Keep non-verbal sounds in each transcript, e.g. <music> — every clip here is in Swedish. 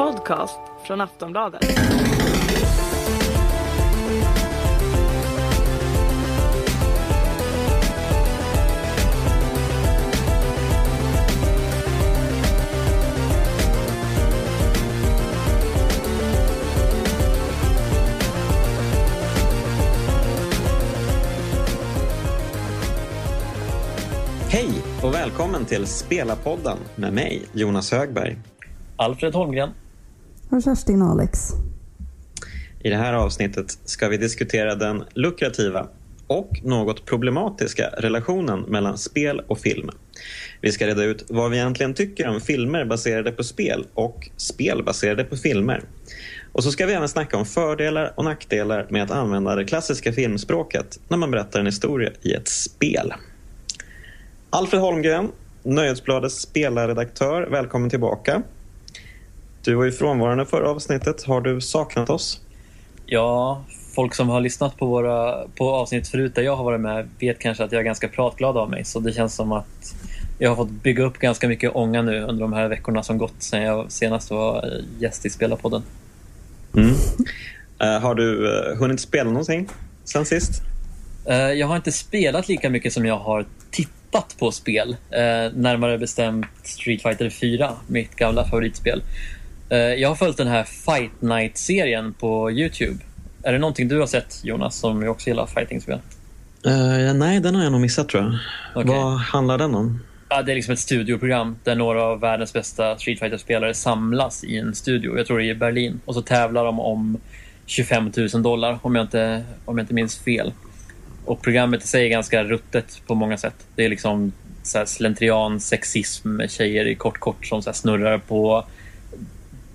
podcast från Aftonbladet. Hej och välkommen till Spelarpodden med mig, Jonas Högberg. Alfred Holmgren. Och Kerstin Alex. I det här avsnittet ska vi diskutera den lukrativa och något problematiska relationen mellan spel och film. Vi ska reda ut vad vi egentligen tycker om filmer baserade på spel och spel baserade på filmer. Och så ska vi även snacka om fördelar och nackdelar med att använda det klassiska filmspråket när man berättar en historia i ett spel. Alfred Holmgren, Nöjesbladets spelarredaktör, välkommen tillbaka. Du var ju frånvarande förra avsnittet. Har du saknat oss? Ja, folk som har lyssnat på, våra, på avsnitt förut där jag har varit med vet kanske att jag är ganska pratglad av mig. Så det känns som att jag har fått bygga upp ganska mycket ånga nu under de här veckorna som gått sedan jag senast var gäst i Spelarpodden. Mm. Uh, har du uh, hunnit spela någonting sen sist? Uh, jag har inte spelat lika mycket som jag har tittat på spel. närmare bestämt Street Fighter 4, mitt gamla favoritspel. Jag har följt den här Fight Night-serien på Youtube. Är det någonting du har sett Jonas som också gillar fightingspel? Uh, nej, den har jag nog missat tror jag. Okay. Vad handlar den om? Ja, det är liksom ett studioprogram där några av världens bästa Street Fighter-spelare samlas i en studio. Jag tror det är i Berlin. Och så tävlar de om 25 000 dollar om jag inte, om jag inte minns fel. Och programmet i sig är ganska ruttet på många sätt. Det är liksom så slentrian, sexism, tjejer i kort kort som så snurrar på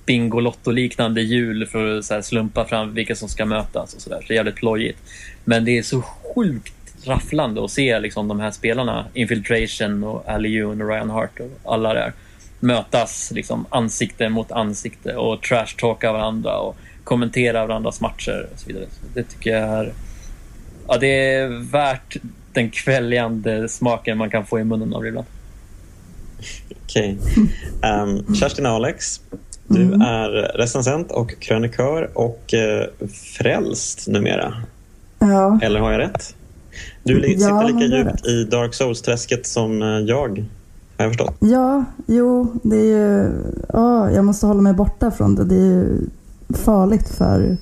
Bingolotto-liknande hjul för att så slumpa fram vilka som ska mötas och sådär. Så det är jävligt plojigt. Men det är så sjukt rafflande att se liksom, de här spelarna, Infiltration och Ali Yoon och Ryan Hart och alla där mötas liksom, ansikte mot ansikte och trash-talka varandra och kommentera varandras matcher och så vidare. Så det tycker jag är, ja, det är värt den kväljande smaken man kan få i munnen av det ibland. Okej. Okay. Um, Kerstin och Alex, du mm. är recensent och krönikör och eh, frälst numera. Ja. Eller har jag rätt? Du sitter ja, lika djupt i Dark Souls-träsket som eh, jag, har jag förstått. Ja, jo, det är ju... Ja, jag måste hålla mig borta från det. Det är ju farligt för,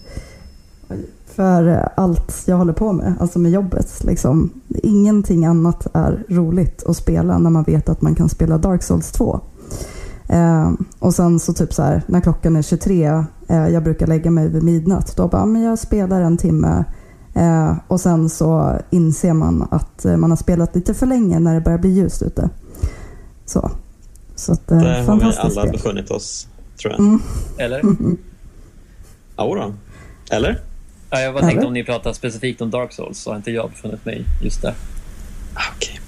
för allt jag håller på med, alltså med jobbet. Liksom. Ingenting annat är roligt att spela när man vet att man kan spela Dark Souls 2. Eh, och sen så typ så här, när klockan är 23, eh, jag brukar lägga mig vid midnatt, då bara, men jag spelar en timme eh, och sen så inser man att eh, man har spelat lite för länge när det börjar bli ljust ute. Så. Så att, eh, Där har vi alla spel. befunnit oss, tror jag. Mm. Eller? <laughs> Mm. då. Eller? Ja, jag bara tänkte om ni pratar specifikt om Dark Souls så har inte jag befunnit mig just där. Ah, okej. Okay.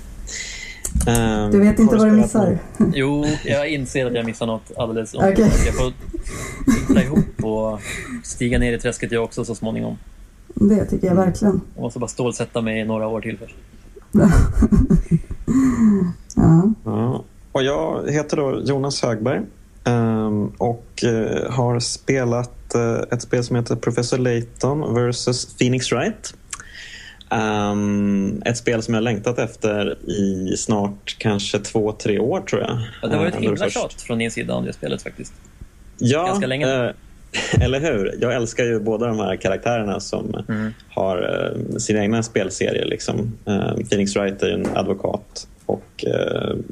Um, du vet inte vad du missar? På? <laughs> Jo, jag inser att jag missar något alldeles okay. Jag får hitta ihop och stiga ner i träsket jag också så småningom. Det tycker jag verkligen. Jag måste bara stålsätta mig några år till först. <laughs> ja. ja. Och jag heter då Jonas Högberg um, och uh, har spelat uh, ett spel som heter Professor Layton vs Phoenix Wright. Um, ett spel som jag längtat efter i snart kanske två, tre år tror jag. Ja, det var ett uh, himla tjat från din sida om det spelet faktiskt. Ja, Ganska länge. Uh, <laughs> eller hur? Jag älskar ju båda de här karaktärerna som mm. har uh, sina egna spelserier. Liksom. Uh, Phoenix Wright är en advokat och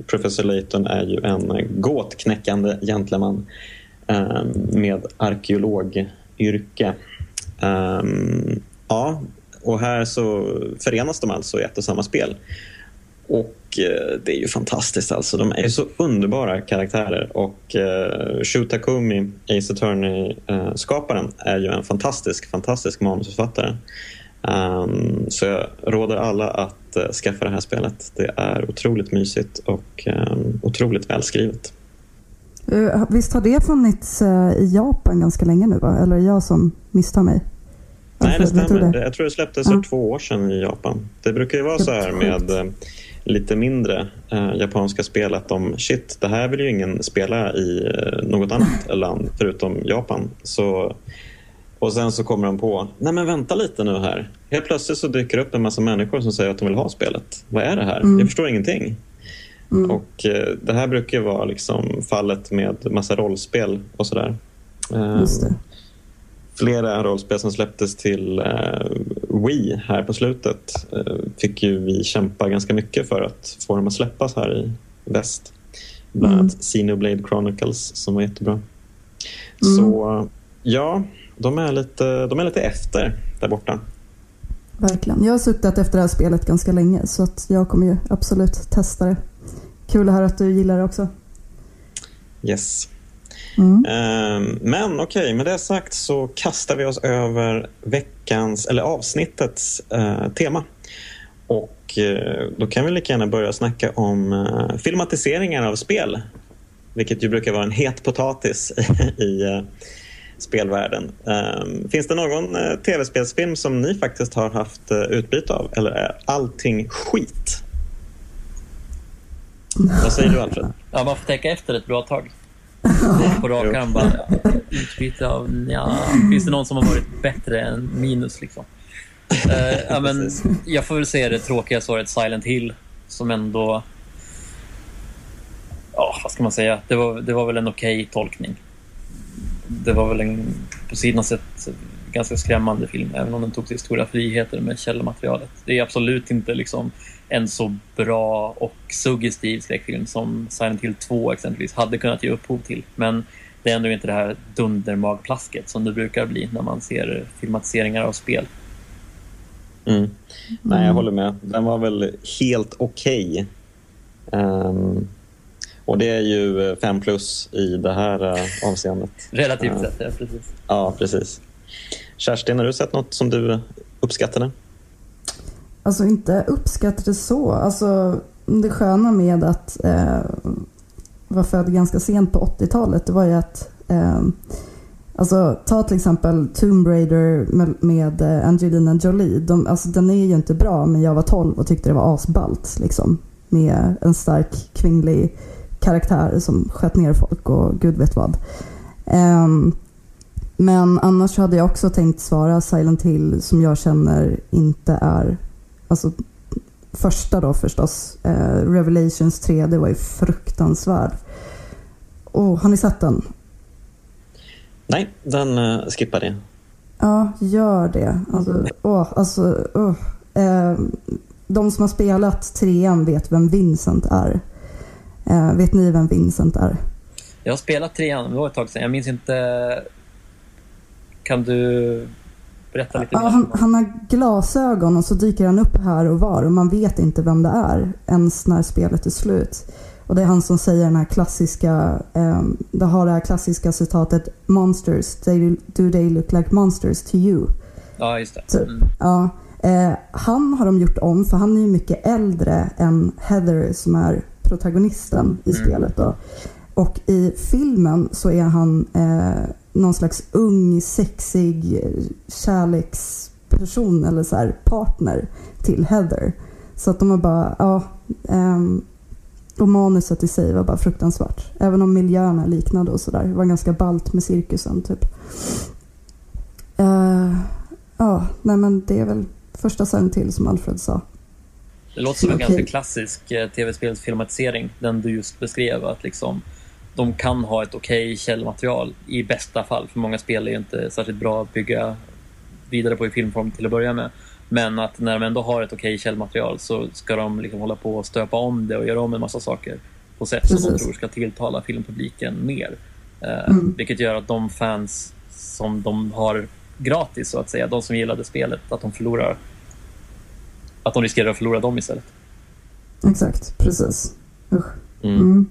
Professor Layton är ju en gåtknäckande gentleman med arkeologyrke. Um, ja, och här så förenas de alltså i ett och samma spel. Och eh, det är ju fantastiskt alltså. De är så underbara karaktärer och eh, Shu Takumi, Ace Attorney-skaparen, är ju en fantastisk, fantastisk manusförfattare. Um, så jag råder alla att uh, skaffa det här spelet. Det är otroligt mysigt och um, otroligt välskrivet. Uh, visst har det funnits uh, i Japan ganska länge nu? Va? Eller är jag som misstar mig? Nej, det stämmer. Jag tror det släpptes för ja. två år sedan i Japan. Det brukar ju vara så här med lite mindre eh, japanska spel att de shit, det här vill ju ingen spela i eh, något annat land förutom Japan. Så, och sen så kommer de på, nej men vänta lite nu här. Helt plötsligt så dyker upp en massa människor som säger att de vill ha spelet. Vad är det här? Mm. Jag förstår ingenting. Mm. Och eh, det här brukar ju vara liksom fallet med massa rollspel och sådär. Eh. Flera rollspel som släpptes till eh, Wii här på slutet eh, fick ju vi kämpa ganska mycket för att få dem att släppas här i väst. Bland Mm. annat Xenoblade Chronicles som var jättebra. Mm. Så ja, de är, lite, de är lite efter där borta. Verkligen. Jag har suktat efter det här spelet ganska länge så att jag kommer ju absolut testa det. Kul att höra att du gillar det också. Yes. Mm. Ehm, Men okej, med det sagt så kastar vi oss över veckans, eller avsnittets eh, tema. Och eh, då kan vi lika gärna börja snacka om eh, filmatiseringar av spel. Vilket ju brukar vara en het potatis <laughs> i eh, spelvärlden. Ehm, finns det någon eh, tv-spelsfilm som ni faktiskt har haft eh, utbyte av? Eller är allting skit? Vad säger du Alfred? Ja, man får tänka efter ett bra tag. På rak arm bara, utbyte av, ja, finns det någon som har varit bättre än minus liksom? Ja, men, jag får väl säga det tråkiga svaret Silent Hill som ändå, ja vad ska man säga, det var, det var väl en okej tolkning. Det var väl en på sidan sett ganska skrämmande film, även om den tog sig stora friheter med källmaterialet. Det är absolut inte liksom en så bra och suggestiv skräckfilm som Silent Hill 2 exempelvis hade kunnat ge upphov till. Men det är ändå inte det här dundermagplasket som det brukar bli när man ser filmatiseringar av spel. Mm. Nej, jag håller med. Den var väl helt okej. Ehm, och det är ju eh, fem plus i det här uh, avseendet. Relativt sett, ja precis. Ja, precis. Kerstin, har du sett något som du uppskattade? Alltså inte uppskattar det så. Alltså det sköna med att eh, vara född ganska sent på 80-talet, det var ju att eh, Alltså ta till exempel Tomb Raider med, med eh, Angelina Jolie. De, alltså, den är ju inte bra men jag var 12 och tyckte det var asballt liksom. Med en stark kvinnlig karaktär som sköt ner folk och gud vet vad. Um, men annars hade jag också tänkt svara Silent Hill som jag känner inte är Alltså första då förstås. Eh, Revelations 3, det var ju fruktansvärd. Oh, har ni sett den? Nej, den uh, skippade jag. Ja, gör det. Alltså, åh, alltså, åh. Eh, de som har spelat trean vet vem Vincent är. Eh, vet ni vem Vincent är? Jag har spelat trean, det var ett tag sedan. Jag minns inte... Kan du berätta lite mer? han, han har glasögon och så dyker han upp här och var och man vet inte vem det är ens när spelet är slut. Och det är han som säger den här klassiska, eh, det har det här klassiska citatet Monsters, they, do they look like monsters to you? Ja, just det. Typ. Mm. Ja, eh, han har de gjort om för han är ju mycket äldre än Heather som är protagonisten i Mm. spelet. Då. Och i filmen så är han eh, någon slags ung, sexig kärleksperson eller så här partner till Heather. Så att de var bara, ja. ehm, och manuset i sig var bara fruktansvärt. Även om miljöerna liknade och sådär. Det var ganska balt med cirkusen typ. Eh, ja, nej men det är väl första Silent till som Alfred sa. Det låter som en Okej. ganska klassisk eh, tv-spelsfilmatisering, den du just beskrev. Att liksom, de kan ha ett okej källmaterial i bästa fall, för många spel är ju inte särskilt bra att bygga vidare på i filmform till att börja med. Men att när de ändå har ett okej källmaterial så ska de liksom hålla på och stöpa om det och göra om en massa saker på sätt som de Precis. tror ska tilltala filmpubliken mer. Eh, Mm. Vilket gör att de fans som de har gratis, så att säga, de som gillade spelet, att de förlorar att de riskerar att förlora dem istället. Exakt, precis. Usch. Mm. Mm.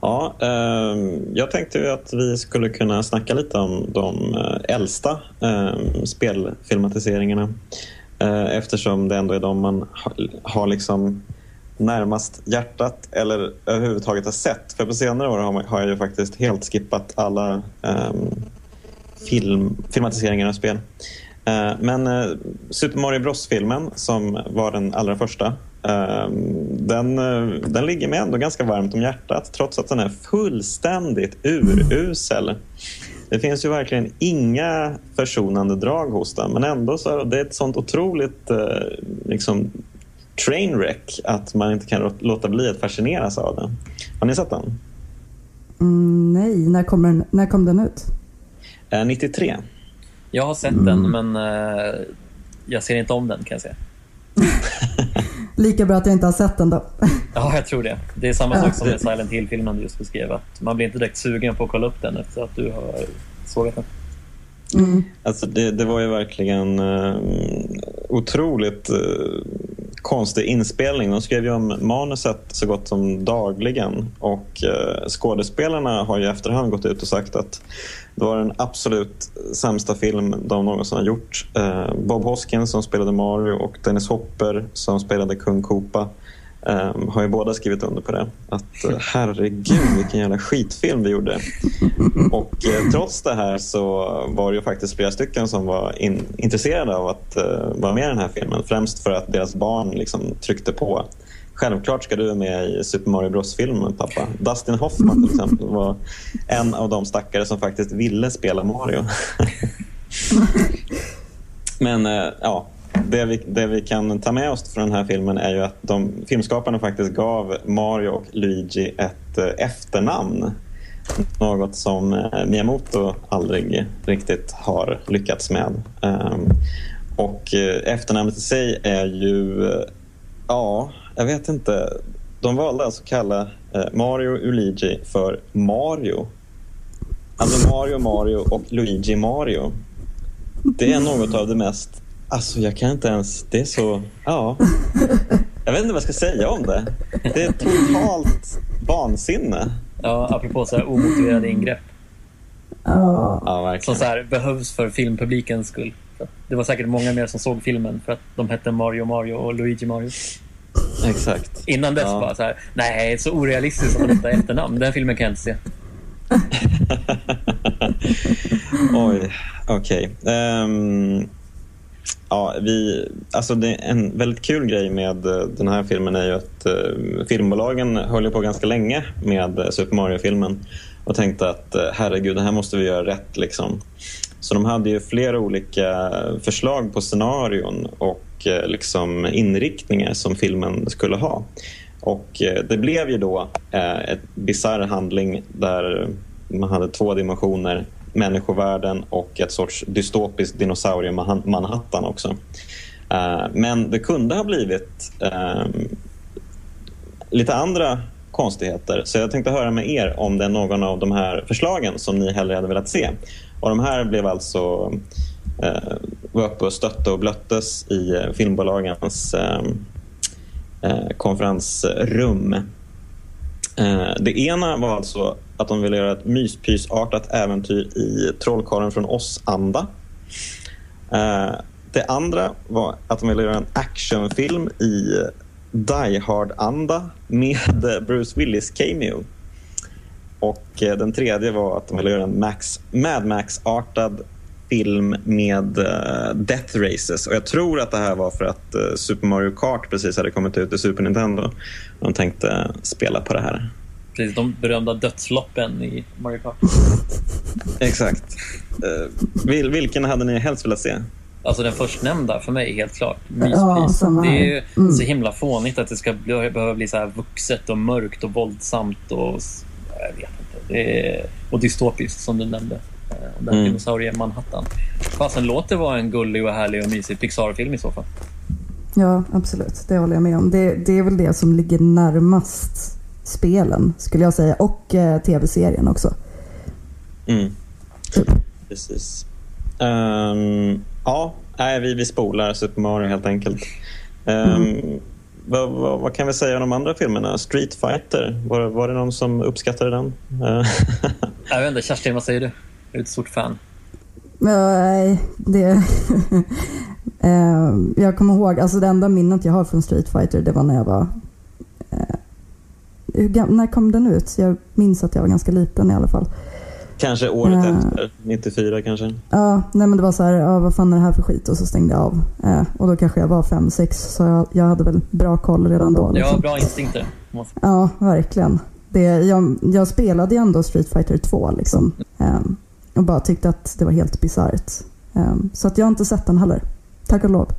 Ja, ehm, jag tänkte att vi skulle kunna snacka lite om de eh, äldsta ehm, spelfilmatiseringarna. Eh, eftersom det ändå är de man ha, har liksom närmast hjärtat eller överhuvudtaget har sett. För på senare år har, man, har jag ju faktiskt helt skippat alla ehm, film, filmatiseringar av spel. Eh, men eh, Super Mario Bros-filmen som var den allra första den, eh, den ligger mig ändå ganska varmt om hjärtat trots att den är fullständigt urusel. Det finns ju verkligen inga försonande drag hos den men ändå så det är ett sånt otroligt eh, liksom, trainwreck att man inte kan låta bli att fascineras av den. Har ni sett den? Mm, nej, när, kommer den, när kom den ut? 93. Jag har sett mm. den men uh, jag ser inte om den kan jag säga. <laughs> Lika bra att jag inte har sett den då. ja, jag tror det. Det är samma sak som med Silent Hill-filmen du just beskrev. Att man blir inte direkt sugen på att kolla upp den efter att du har sågat den. Mm. Alltså det, det, var ju verkligen uh, otroligt uh, konstig inspelning. De skrev ju om manuset så gott som dagligen och uh, skådespelarna har ju i efterhand gått ut och sagt att det var den absolut sämsta film de någonsin har gjort. Uh, Bob Hoskins som spelade Mario och Dennis Hopper som spelade Kung Koopa um, har ju båda skrivit under på det. Att uh, herregud vilken jävla skitfilm vi gjorde. Och uh, trots det här så var det ju faktiskt flera stycken som var in, intresserade av att uh, vara med i den här filmen. Främst för att deras barn liksom tryckte på. Självklart ska du med i Super Mario Bros-filmen, pappa. Dustin Hoffman till exempel var en av de stackare som faktiskt ville spela Mario. <laughs> Men ja, det vi, det vi kan ta med oss från den här filmen är ju att de, filmskaparna faktiskt gav Mario och Luigi ett eh, efternamn. Något som eh, Miyamoto aldrig riktigt har lyckats med. Ehm, och eh, efternamnet i sig är ju, ja, jag vet inte. De valde alltså att kalla Mario Luigi för Mario. Alltså Mario Mario och Luigi Mario. Det är något av det mest Alltså jag kan inte ens, det är så, ja. Jag vet inte vad jag ska säga om det. Det är totalt vansinne. Ja, apropå så här omotiverade ingrepp. Ja, ja verkligen. Som så här, behövs för filmpublikens skull. Det var säkert många mer som såg filmen för att de hette Mario Mario och Luigi Mario. Exakt. Innan dess ja. bara så här, nej, så orealistiskt att detta efternamn. Den filmen kan jag inte se. <laughs> Oj, okej. Okay. Um, ehm, Ja, vi, alltså det en väldigt kul grej med eh, den här filmen är ju att eh, filmbolagen höll på ganska länge med eh, Super Mario-filmen och tänkte att eh, herregud, det här måste vi göra rätt. Liksom. Så de hade ju flera olika förslag på scenarion och eh, liksom inriktningar som filmen skulle ha. Och det blev ju då eh, en bisarr handling där man hade två dimensioner människovärlden och ett sorts dystopiskt dinosaurium Manhattan också. Eh, men det kunde ha blivit ehm, lite andra konstigheter. Så jag tänkte höra med er om det är någon av de här förslagen som ni hellre hade velat se. Och de här blev alltså eh, var uppe och stötte och blöttes i eh, filmbolagens ehm, konferensrum. Eh, det ena var alltså att de ville göra ett myspysartat äventyr i Trollkarlen från oss-anda. Eh, det andra var att de ville göra en actionfilm i Die Hard-anda med <laughs> Bruce Willis cameo. Och eh, den tredje var att de ville göra en Max, Mad Max-artad film med uh, Death Races. Och jag tror att det här var för att uh, Super Mario Kart precis hade kommit ut i Super Nintendo. De tänkte spela på det här. Precis, de berömda dödsloppen i Mario Kart. <laughs> Exakt. Uh, vil, vilken hade ni helst velat se? Alltså den förstnämnda för mig, helt klart. Myspys. Ja, det är ju mm. så himla fånigt att det ska bli, behöva bli så här vuxet och mörkt och våldsamt och jag vet inte. Det är, och dystopiskt som du nämnde. Eh, den mm. dinosaurie Manhattan. Fasen, låt det vara en gullig och härlig och mysig Pixar-film i så fall. Ja, absolut. Det håller jag med om. Det, det är väl det som ligger närmast spelen skulle jag säga och eh, tv-serien också. Mm. Typ. Precis. Um, ja, nej, vi, vi spolar Super Mario helt enkelt. Um, mm. vad, vad, vad, kan vi säga om de andra filmerna? Street Fighter, var, var det någon som uppskattade den? <laughs> jag vet inte, Kerstin, vad säger du? Är du ett stort fan? Nej, det... <laughs> Ehm, jag kommer ihåg, alltså det enda minnet jag har från Street Fighter det var när jag var hur, när kom den ut? Jag minns att jag var ganska liten i alla fall. Kanske året uh, efter, 94 kanske? Ja, nej men det var så här, ja, vad fan är det här för skit? Och så stängde jag av. Uh, och då kanske jag var 5-6, så jag, jag hade väl bra koll redan då. Liksom. Ja, bra instinkter. Ja, verkligen. Det, jag, jag spelade ju ändå Street Fighter 2 liksom. Um, och bara tyckte att det var helt bisarrt. Um, så att jag har inte sett den heller. Tack och lov.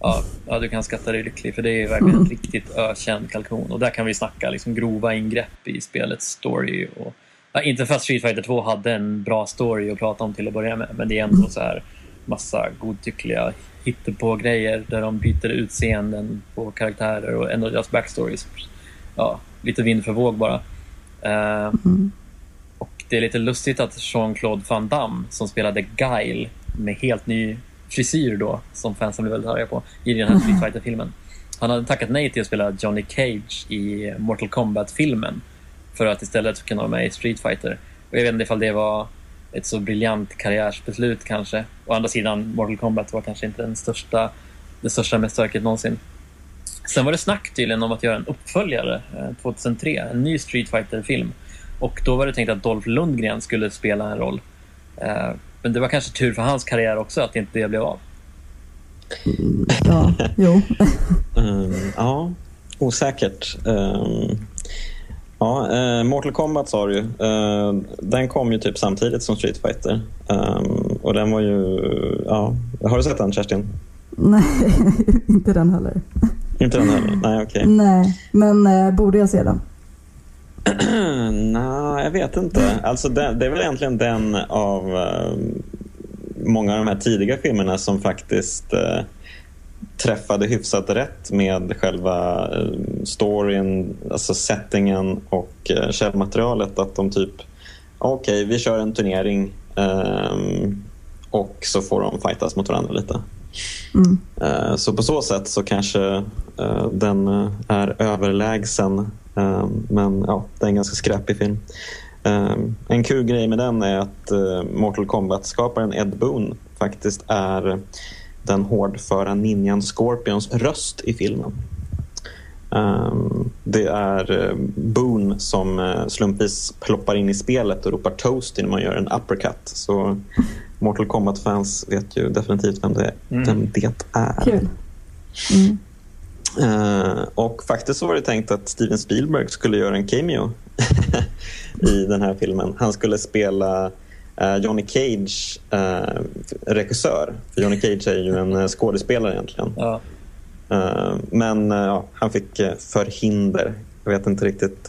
Ja, ja, du kan skatta dig lycklig för det är verkligen mm. ett <laughs> riktigt ökänd kalkon. Och där kan vi snacka liksom grova ingrepp i spelets story. Och, ja, inte för att Street Fighter 2 hade en bra story att prata om till att börja med, men det är ändå så här massa godtyckliga hittepå-grejer där de byter utseenden på karaktärer och ändå deras backstories. Ja, lite vind för våg bara. Uh, mm. Det är lite lustigt att Jean-Claude Van Damme som spelade Guile med helt ny frisyr då, som fansen blev väldigt arga på, i den här Street Fighter-filmen. Han hade tackat nej till att spela Johnny Cage i Mortal Kombat-filmen för att istället kunna vara med i Street Fighter. Och jag vet inte ifall det var ett så briljant karriärsbeslut kanske. Å andra sidan, Mortal Kombat var kanske inte den största, det största mästerverket någonsin. Sen var det snack tydligen om att göra en uppföljare 2003, eh, en ny Street Fighter-film. Och då var det tänkt att Dolph Lundgren skulle spela en roll. Eh, men det var kanske tur för hans karriär också att inte det blev av. Mm, ja, jo. um, ja, osäkert. Um, ja, uh, Mortal Kombat sa du ju. Uh, den kom ju typ samtidigt som Street Fighter. Um, och den var ju... Ja. Har du sett den, Kerstin? Nej, <laughs> inte den heller. Inte den heller? Nej, okej. Okay. Nej, men uh, borde jag se den? <clears throat> Nej, jag vet inte. Alltså det, det, är väl egentligen den av uh, många av de här tidiga filmerna som faktiskt uh, träffade hyfsat rätt med själva uh, storyn, alltså settingen och uh, källmaterialet. Att de typ, okej, okay, vi kör en turnering um, och så får de fightas mot varandra lite. Mm. Så på så sätt så kanske den är överlägsen men ja, det är en ganska skräpig film. En kul grej med den är att eh, Mortal Kombat-skaparen Ed Boon faktiskt är den hårdföra ninjan Scorpions röst i filmen. Det är eh, Boone som eh, slumpvis ploppar in i spelet och ropar toast när man gör en uppercut. Så Mortal Kombat-fans vet ju definitivt vem det, mm. vem det är. Kul. Mm. Uh, och faktiskt så var det tänkt att Steven Spielberg skulle göra en cameo <laughs> i den här filmen. Han skulle spela uh, Johnny Cage uh, regissör. För Johnny Cage är ju en skådespelare egentligen. Ja. men han fick förhinder. Jag vet inte riktigt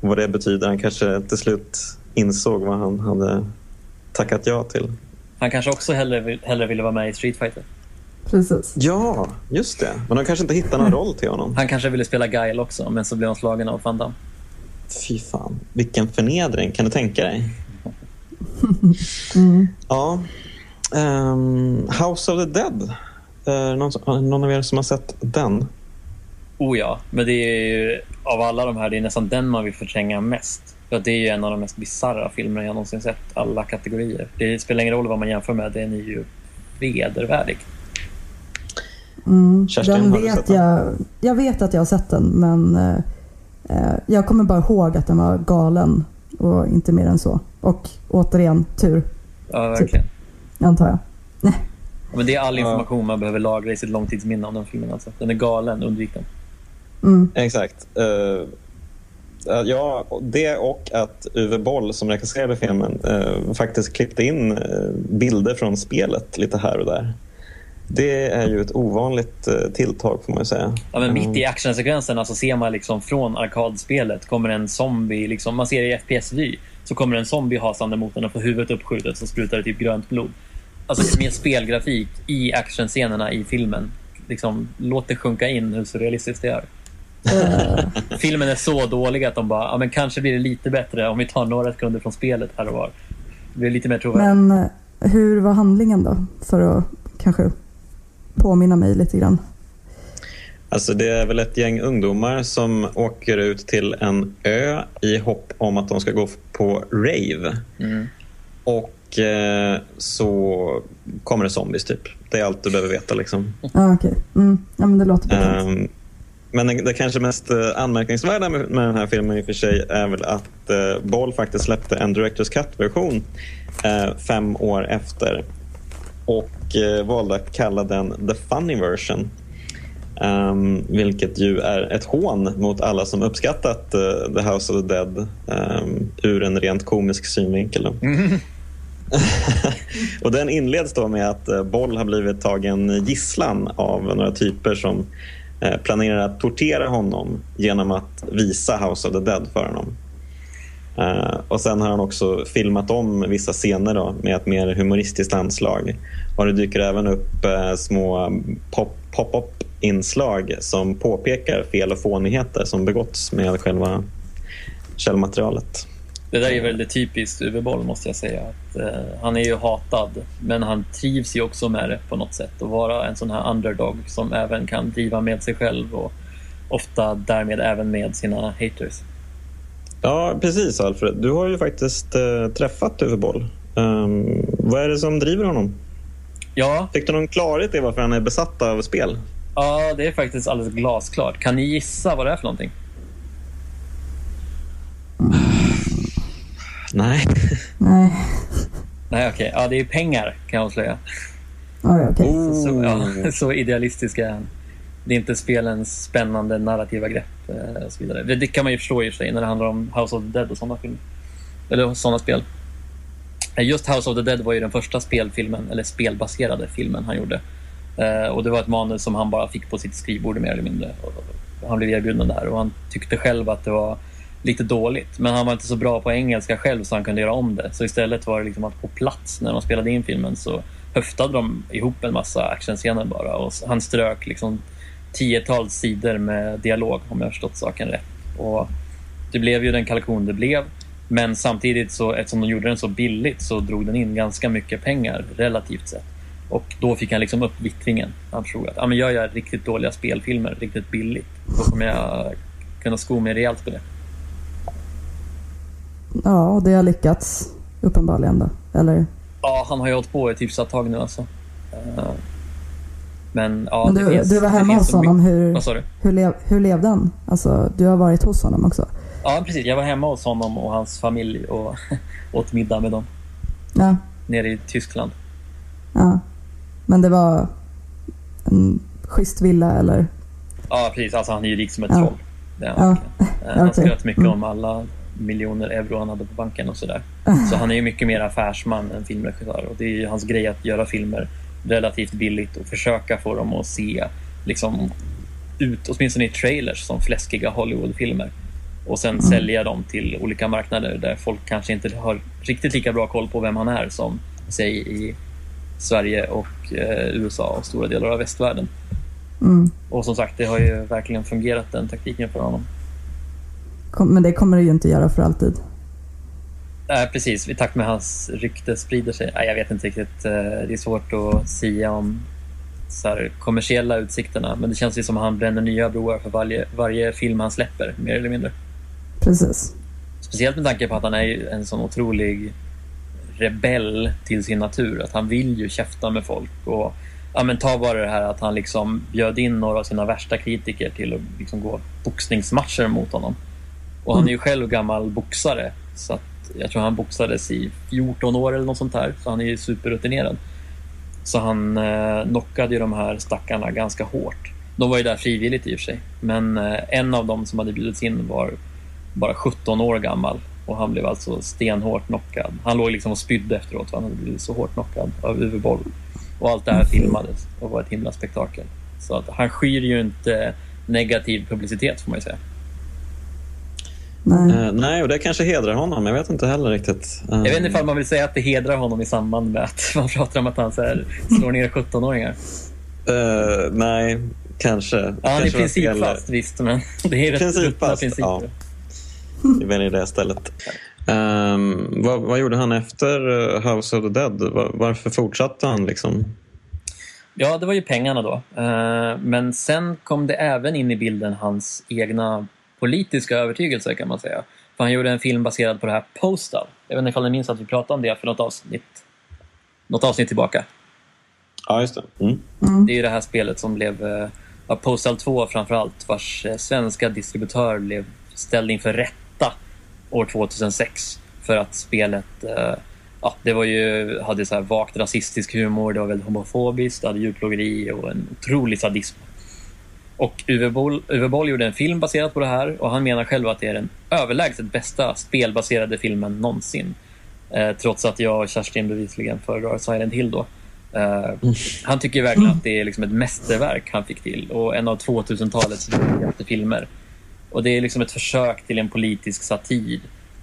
vad det betyder. Han kanske till slut insåg vad han hade tackat ja till. Han kanske också hellre, hellre ville vara med i Street Fighter. Precis. Ja, just det. Men de kanske inte hittar någon roll till honom. Han kanske ville spela Guile också, men så blev han slagen av Van Damme. Fy fan, vilken förnedring. Kan du tänka dig? <laughs> mm. Ja. Um, House of the Dead. Uh, någon, någon av er som har sett den? Oh ja, men det är ju, av alla de här, det är nästan den man vill förtränga mest. För det är ju en av de mest bizarra filmerna jag någonsin sett, alla kategorier. Det spelar ingen roll vad man jämför med, den är ju vedervärdig. Mm, Kerstin, den har vet? Jag, jag vet att jag har sett den, men eh, eh, jag kommer bara ihåg att den var galen och inte mer än så. Och återigen, tur. Ja, verkligen. Typ, antar jag. Ja, men det är all information man behöver lagra i sitt långtidsminne om den filmen. Alltså. Den är galen, undvik den. Mm. Exakt. Uh, ja, det och att Uwe Boll som regisserade filmen uh, faktiskt klippte in uh, bilder från spelet lite här och där. Det är ju ett ovanligt eh, tilltag får man säga. Ja, men mitt i mm. actionsekvensen så alltså ser man liksom från arkadspelet kommer en zombie, liksom, man ser i FPS-vy, så kommer en zombie hasande mot en och får huvudet uppskjutet så sprutar det typ grönt blod. Alltså med spelgrafik i actionscenerna i filmen. Liksom, låt det sjunka in hur så realistiskt det är. Uh. Filmen är så dålig att de bara, ja, men kanske blir det lite bättre om vi tar några sekunder från spelet här och var. Det blir lite mer trovärdigt. Men eh, hur var handlingen då? För att kanske påminna mig lite grann? Alltså det är väl ett gäng ungdomar som åker ut till en ö i hopp om att de ska gå på rave. Mm. Och eh, så kommer det zombies typ. Det är allt du behöver veta liksom. Ah, okay. Mm. Ja, men det låter bra. Um, men det kanske mest eh, anmärkningsvärda med, den här filmen i och för sig är väl att uh, Boll faktiskt släppte en Directors Cut-version uh, fem år efter och uh, valde att kalla den The Funny Version. Um, vilket ju är ett hån mot alla som uppskattat uh, The House of the Dead um, ur en rent komisk synvinkel. Mm. <laughs> och den inleds då med att uh, Boll har blivit tagen gisslan av några typer som Eh, planerar att tortera honom genom att visa House of the Dead för honom. Uh, och Sen har han också filmat om vissa scener då, med ett mer humoristiskt anslag. Och Det dyker även upp eh, små pop-up inslag som påpekar fel och fånigheter som begåtts med själva källmaterialet. Det där är väldigt typiskt Uwe måste jag säga. Att, eh, han är ju hatad, men han trivs ju också med det på något sätt. Att vara en sån här underdog som även kan driva med sig själv och ofta därmed även med sina haters. Ja, precis Alfred. Du har ju faktiskt eh, träffat Uwe Boll. Um, vad är det som driver honom? Ja. Fick du någon klarhet i varför han är besatt av spel? Ja, det är faktiskt alldeles glasklart. Kan ni gissa vad det är för någonting? <sighs> Nej. Nej. Nej, okej. Okay. Ja, det är pengar kan jag avslöja. Oh, okay. så, ja, <laughs> så idealistisk är han. Det är inte spelens spännande narrativa grepp eh, och så vidare. Det, det kan man ju förstå i och för sig när det handlar om House of the Dead och sådana filmer. Eller sådana spel. Eh, just House of the Dead var ju den första spelfilmen, eller spelbaserade filmen han gjorde. Eh, och det var ett manus som han bara fick på sitt skrivbord mer eller mindre. han blev erbjuden där och han tyckte själv att det var lite dåligt. Men han var inte så bra på engelska själv så han kunde göra om det. Så istället var det liksom att på plats när de spelade in filmen så höftade de ihop en massa actionscener bara och han strök liksom tiotals sidor med dialog om jag har förstått saken rätt. Och det blev ju den kalkon det blev. Men samtidigt så eftersom de gjorde den så billigt så drog den in ganska mycket pengar relativt sett. Och då fick han liksom upp vittringen. Han förstod att ah, men gör jag riktigt dåliga spelfilmer riktigt billigt, då kommer jag kunna sko mig rejält på det. Ja, det har lyckats uppenbarligen då, eller? Ja, han har ju hållit på ett hyfsat tag nu alltså. Uh, men ja, men du, finns, du var hemma hos honom. Hur, du? Hur, lev, hur levde han? Alltså, du har varit hos honom också? Ja, precis. Jag var hemma hos honom och hans familj och <laughs> åt middag med dem. Ja. Nere i Tyskland. Ja. Men det var en schysst villa eller? Ja, precis. Alltså, han är ju rik som ett ja. troll. Han, ja. han <laughs> okay. skröt mycket mm. om alla miljoner euro han hade på banken och sådär. Så han är ju mycket mer affärsman än filmregissör och det är ju hans grej att göra filmer relativt billigt och försöka få dem att se liksom, ut, åtminstone i trailers, som fläskiga Hollywoodfilmer och sen mm. sälja dem till olika marknader där folk kanske inte har riktigt lika bra koll på vem han är som säg i Sverige och eh, USA och stora delar av västvärlden. Mm. Och som sagt, det har ju verkligen fungerat den taktiken för honom. Men det kommer det ju inte göra för alltid. Nej, äh, precis. I takt med hans rykte sprider sig. Nej, jag vet inte riktigt. Eh, det är svårt att säga om så här, kommersiella utsikterna. Men det känns ju som att han bränner nya broar för varje, varje film han släpper, mer eller mindre. Precis. Speciellt med tanke på att han är en sån otrolig rebell till sin natur. Att han vill ju käfta med folk. Och, ja, men ta bara det här att han liksom bjöd in några av sina värsta kritiker till att liksom gå boxningsmatcher mot honom. Och han är ju mm. själv gammal boxare. Så jag tror han boxades i 14 år eller något sånt här. Så han är ju superrutinerad. Så han eh, knockade ju de här stackarna ganska hårt. De var ju där frivilligt i och för sig. Men eh, en av dem som hade bjudits in var bara 17 år gammal och han blev alltså stenhårt knockad. Han låg liksom och spydde efteråt för han hade blivit så hårt knockad av Uwe Boll. Och allt det här filmades och var ett himla spektakel. Så att han skyr ju inte negativ publicitet får man ju säga. Nej. Uh, nej, och det kanske hedrar honom. Jag vet inte heller riktigt. Uh, jag vet inte ifall man vill säga att det hedrar honom i samband med att man pratar om att han så här, slår ner 17-åringar. Uh, eh, nej, kanske. Ja, han är principfast visst, men det är rätt principfast, principer. Ja. Vi väljer det istället. Um, vad, vad, gjorde han efter House of the Dead? Var, varför fortsatte han? liksom? Ja, det var ju pengarna då. Uh, men sen kom det även in i bilden hans egna politiska övertygelse kan man säga. För han gjorde en film baserad på det här Postal. Jag vet inte ifall ni minns att vi pratade om det för något avsnitt, något avsnitt tillbaka. Ja, just det. Mm. Mm. Det är ju det här spelet som blev eh, ja, Postal 2 framförallt, vars eh, svenska distributör blev ställd inför rätta år 2006 för att spelet eh, ja, det var ju, hade så här vagt rasistisk humor, det var väldigt homofobiskt, det hade djurplågeri och en otrolig sadism. Och Uwe Boll, Uwe Boll gjorde en film baserad på det här och han menar själv att det är den överlägset bästa spelbaserade filmen någonsin. Eh, trots att jag och Kerstin bevisligen föredrar Silent Hill då. Uh, han tycker verkligen att det är liksom ett mästerverk han fick till och en av 2000-talets viktigaste filmer. Och det är liksom ett försök till en politisk satir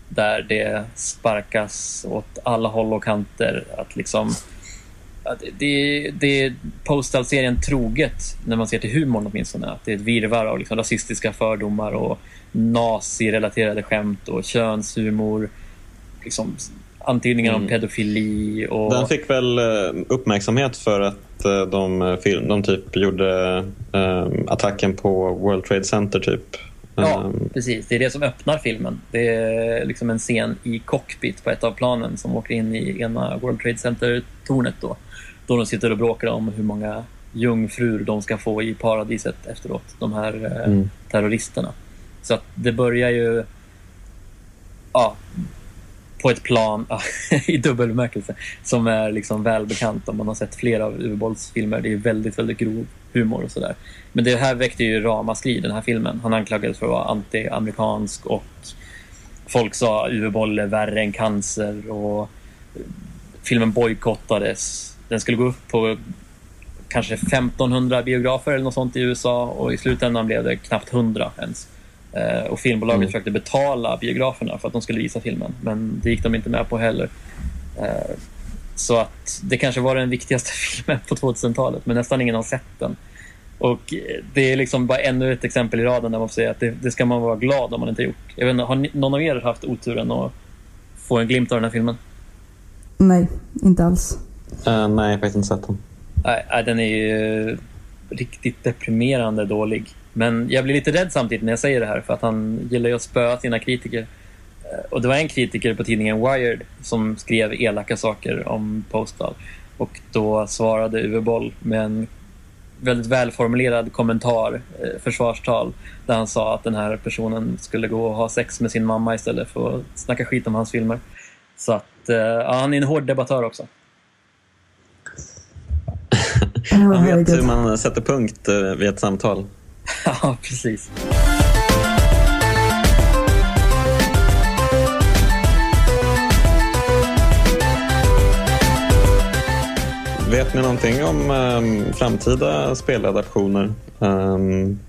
där det sparkas åt alla håll och kanter. Att liksom, det, det är Postal-serien troget när man ser till humorn åtminstone. Att det är ett virvar av liksom rasistiska fördomar och nazirelaterade skämt och könshumor. Liksom, antydningar mm. om pedofili. Och... Den fick väl eh, uppmärksamhet för att eh, de, eh, film, de typ gjorde um, attacken på World Trade Center typ. Ja, um... precis. Det är det som öppnar filmen. Det är liksom en scen i cockpit på ett av planen som åker in i ena World Trade Center-tornet då. Då de sitter och bråkar om hur många jungfrur de ska få i paradiset efteråt, de här mm. terroristerna. Så att det börjar ju ja, på ett plan <laughs> i dubbel bemärkelse som är liksom välbekant om man har sett flera av Uwe Bolls filmer. Det är väldigt, väldigt grov humor och sådär. Men det här väckte ju ramaskri, den här filmen. Han anklagades för att vara anti-amerikansk och folk sa Uwe Boll är värre än cancer och filmen bojkottades. Den skulle gå upp på kanske 1500 biografer eller något sånt i USA och i slutändan blev det knappt 100 ens. Eh, och filmbolaget mm. försökte betala biograferna för att de skulle visa filmen, men det gick de inte med på heller. Eh, så att det kanske var den viktigaste <laughs> filmen på 2000-talet, men nästan ingen har sett den. Och det är liksom bara ännu ett exempel i raden där man får säga att det, det ska man vara glad om man inte gjort. Jag vet inte, har ni, någon av er haft oturen att få en glimt av den här filmen? Nej, inte alls. Uh, nej, jag har faktiskt inte sett den. Nej, äh, den är ju eh, riktigt deprimerande dålig. Men jag blir lite rädd samtidigt när jag säger det här för att han gillar ju att spöa sina kritiker. Eh, och det var en kritiker på tidningen Wired som skrev elaka saker om Postal. Och då svarade Uwe Boll med en väldigt välformulerad kommentar, försvarstal, där han sa att den här personen skulle gå och ha sex med sin mamma istället för att snacka skit om hans filmer. Så att, ja, han är en hård debattör också. Han vet hur man sätter punkt vid ett samtal. <laughs> ja, precis. Vet ni någonting om um, framtida speladaptioner? Um,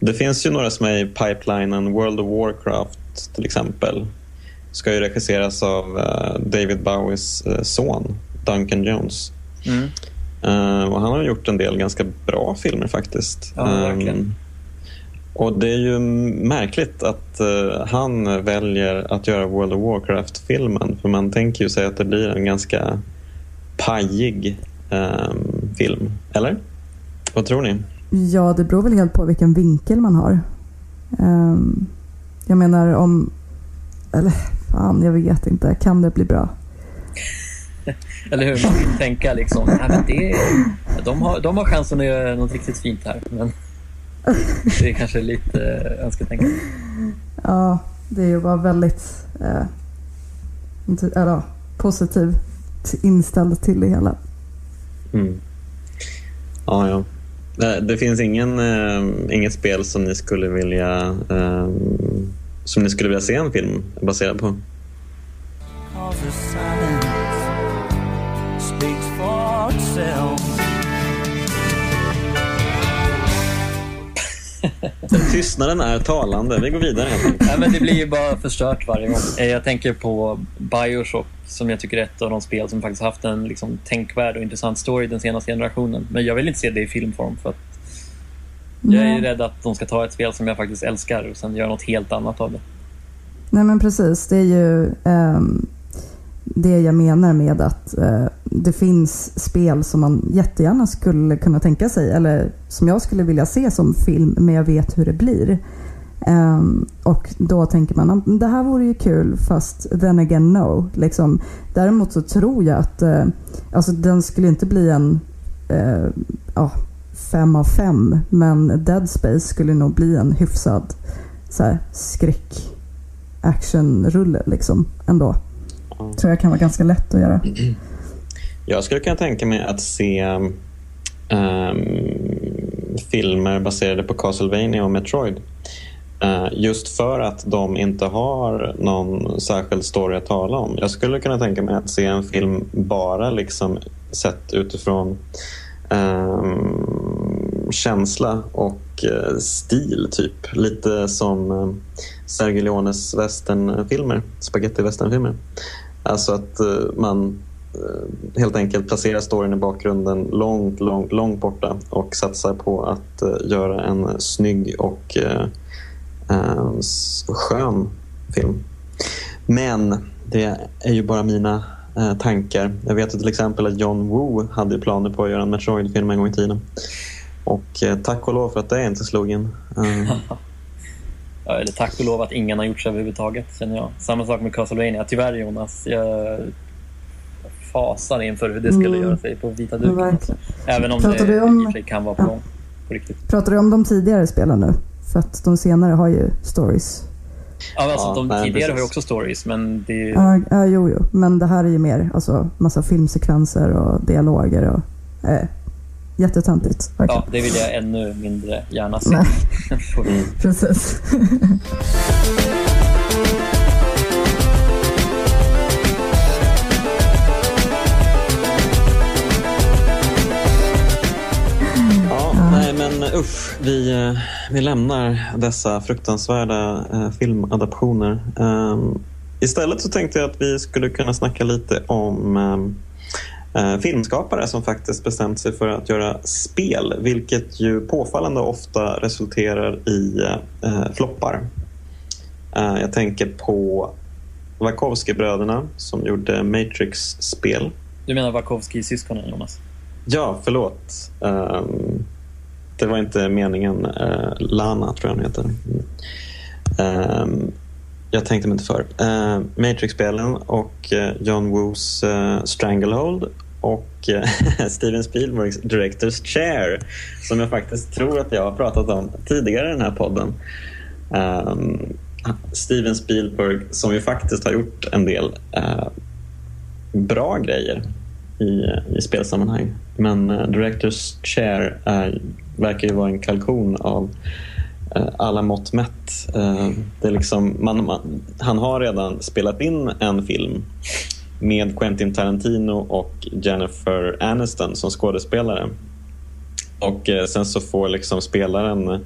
det finns ju några som är i pipelinen. World of Warcraft till exempel ska ju regisseras av uh, David Bowies uh, son Duncan Jones. Mm. Uh, och han har gjort en del ganska bra filmer faktiskt. Ja, verkligen. Um, och det är ju märkligt att uh, han väljer att göra World of Warcraft-filmen. För man tänker ju sig att det blir en ganska pajig um, film. Eller? Vad tror ni? Ja, det beror väl helt på vilken vinkel man har. Um, jag menar om... Eller fan, jag vet inte. Kan det bli bra? <laughs> Eller hur? Man vill tänka liksom, nej, men det, de, har, de har chansen att göra något riktigt fint här. Men <laughs> det är kanske lite äh, önsketänkande. Ja, det är ju bara väldigt äh, eller, positivt inställd till det hela. Mm. Ja, ja. Det finns ingen, äh, inget spel som ni skulle vilja äh, som ni skulle vilja se en film baserad på? <laughs> Tystnaden är talande. Vi går vidare. Nej, men det blir ju bara förstört varje gång. Eh, jag tänker på Bioshock som jag tycker är ett av de spel som faktiskt haft en liksom, tänkvärd och intressant story den senaste generationen. Men jag vill inte se det i filmform för att jag är rädd att de ska ta ett spel som jag faktiskt älskar och sen göra något helt annat av det. Nej men precis, det är ju um, det jag menar med att eh, det finns spel som man jättegärna skulle kunna tänka sig, eller som jag skulle vilja se som film, men jag vet hur det blir. Um, och då tänker man det här vore ju kul, fast then again no. Liksom. Däremot så tror jag att uh, alltså, den skulle inte bli en uh, uh, fem av fem. Men Dead Space skulle nog bli en hyfsad så här, skräck actionrulle liksom ändå. Tror jag kan vara ganska lätt att göra. <clears throat> Jag skulle kunna tänka mig att se um, filmer baserade på Castlevania och Metroid. Uh, just för att de inte har någon särskild story att tala om. Jag skulle kunna tänka mig att se en film bara liksom sett utifrån um, känsla och uh, stil, typ. Lite som uh, Sergio Leones westernfilmer, spaghetti-westernfilmer. Alltså att eh, man Eh, helt enkelt placerar storyn i bakgrunden långt, långt, långt borta och satsar på att eh, göra en snygg och eh, eh, skön film. Men det är ju bara mina tankar. Jag vet till exempel att John Woo hade planer på att göra en Metroid-film en gång i tiden. Och tack och lov för att det inte slog in. <laughs> Eller tack och lov att ingen har gjort så överhuvudtaget, känner jag. Samma sak med Castlevania. Tyvärr Jonas, jag fasar inför hur det skulle mm. göra sig på vita duken. Även om Pratar det om, i och för sig kan vara på ja. gång. På riktigt. Pratar du om de tidigare spelen nu? För att de senare har ju stories. Ja, alltså ja, de nej, tidigare precis. har ju också stories, men det... Ja, ja, jo, jo. Men det här är ju mer alltså, massa filmsekvenser och dialoger och... Eh, jättetöntigt. Ja, det vill jag ännu mindre gärna se. <laughs> <laughs> Precis. usch, vi, eh, vi lämnar dessa fruktansvärda eh, filmadaptioner. Um, istället så tänkte jag att vi skulle kunna snacka lite om um, uh, filmskapare som faktiskt bestämt sig för att göra spel, vilket ju påfallande ofta resulterar i uh, floppar. Uh, jag tänker på Wachowski-bröderna som gjorde Matrix-spel. Du menar Wachowski-syskonen, Jonas? Ja, förlåt. Um, det var inte meningen. Uh, Lana tror jag hon heter. Um, jag tänkte mig inte för. Uh, Matrix-spelen och uh, John Woos uh, Stranglehold och <laughs> Steven Spielbergs Directors Chair som jag faktiskt tror att jag har pratat om tidigare i den här podden. Um, Steven Spielberg som ju faktiskt har gjort en del bra grejer i, i spelsammanhang. Men Directors Chair verkar ju vara en kalkon av Eh, alla mått mätt. Eh, det är liksom, man, man, han har redan spelat in en film med Quentin Tarantino och Jennifer Aniston som skådespelare. Och eh, sen så får liksom spelaren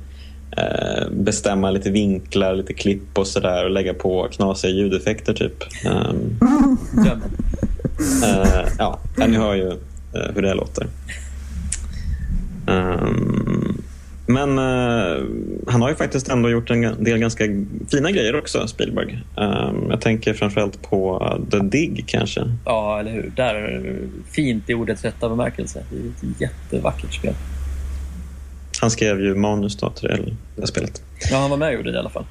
bestämma lite vinklar, lite klipp och sådär och lägga på knasiga ljudeffekter typ. Ehm, ja, ni hör ju hur det låter. Um, men uh, han har ju faktiskt ändå gjort en del ganska fina grejer också, Spielberg. Um, jag tänker framförallt på The Dig kanske. Ja, eller hur. Där, fint i ordets rätta bemärkelse. Det är ett jättevackert spel. Han skrev ju manus då till det, det spelet. Ja, han var med och gjorde det i alla fall.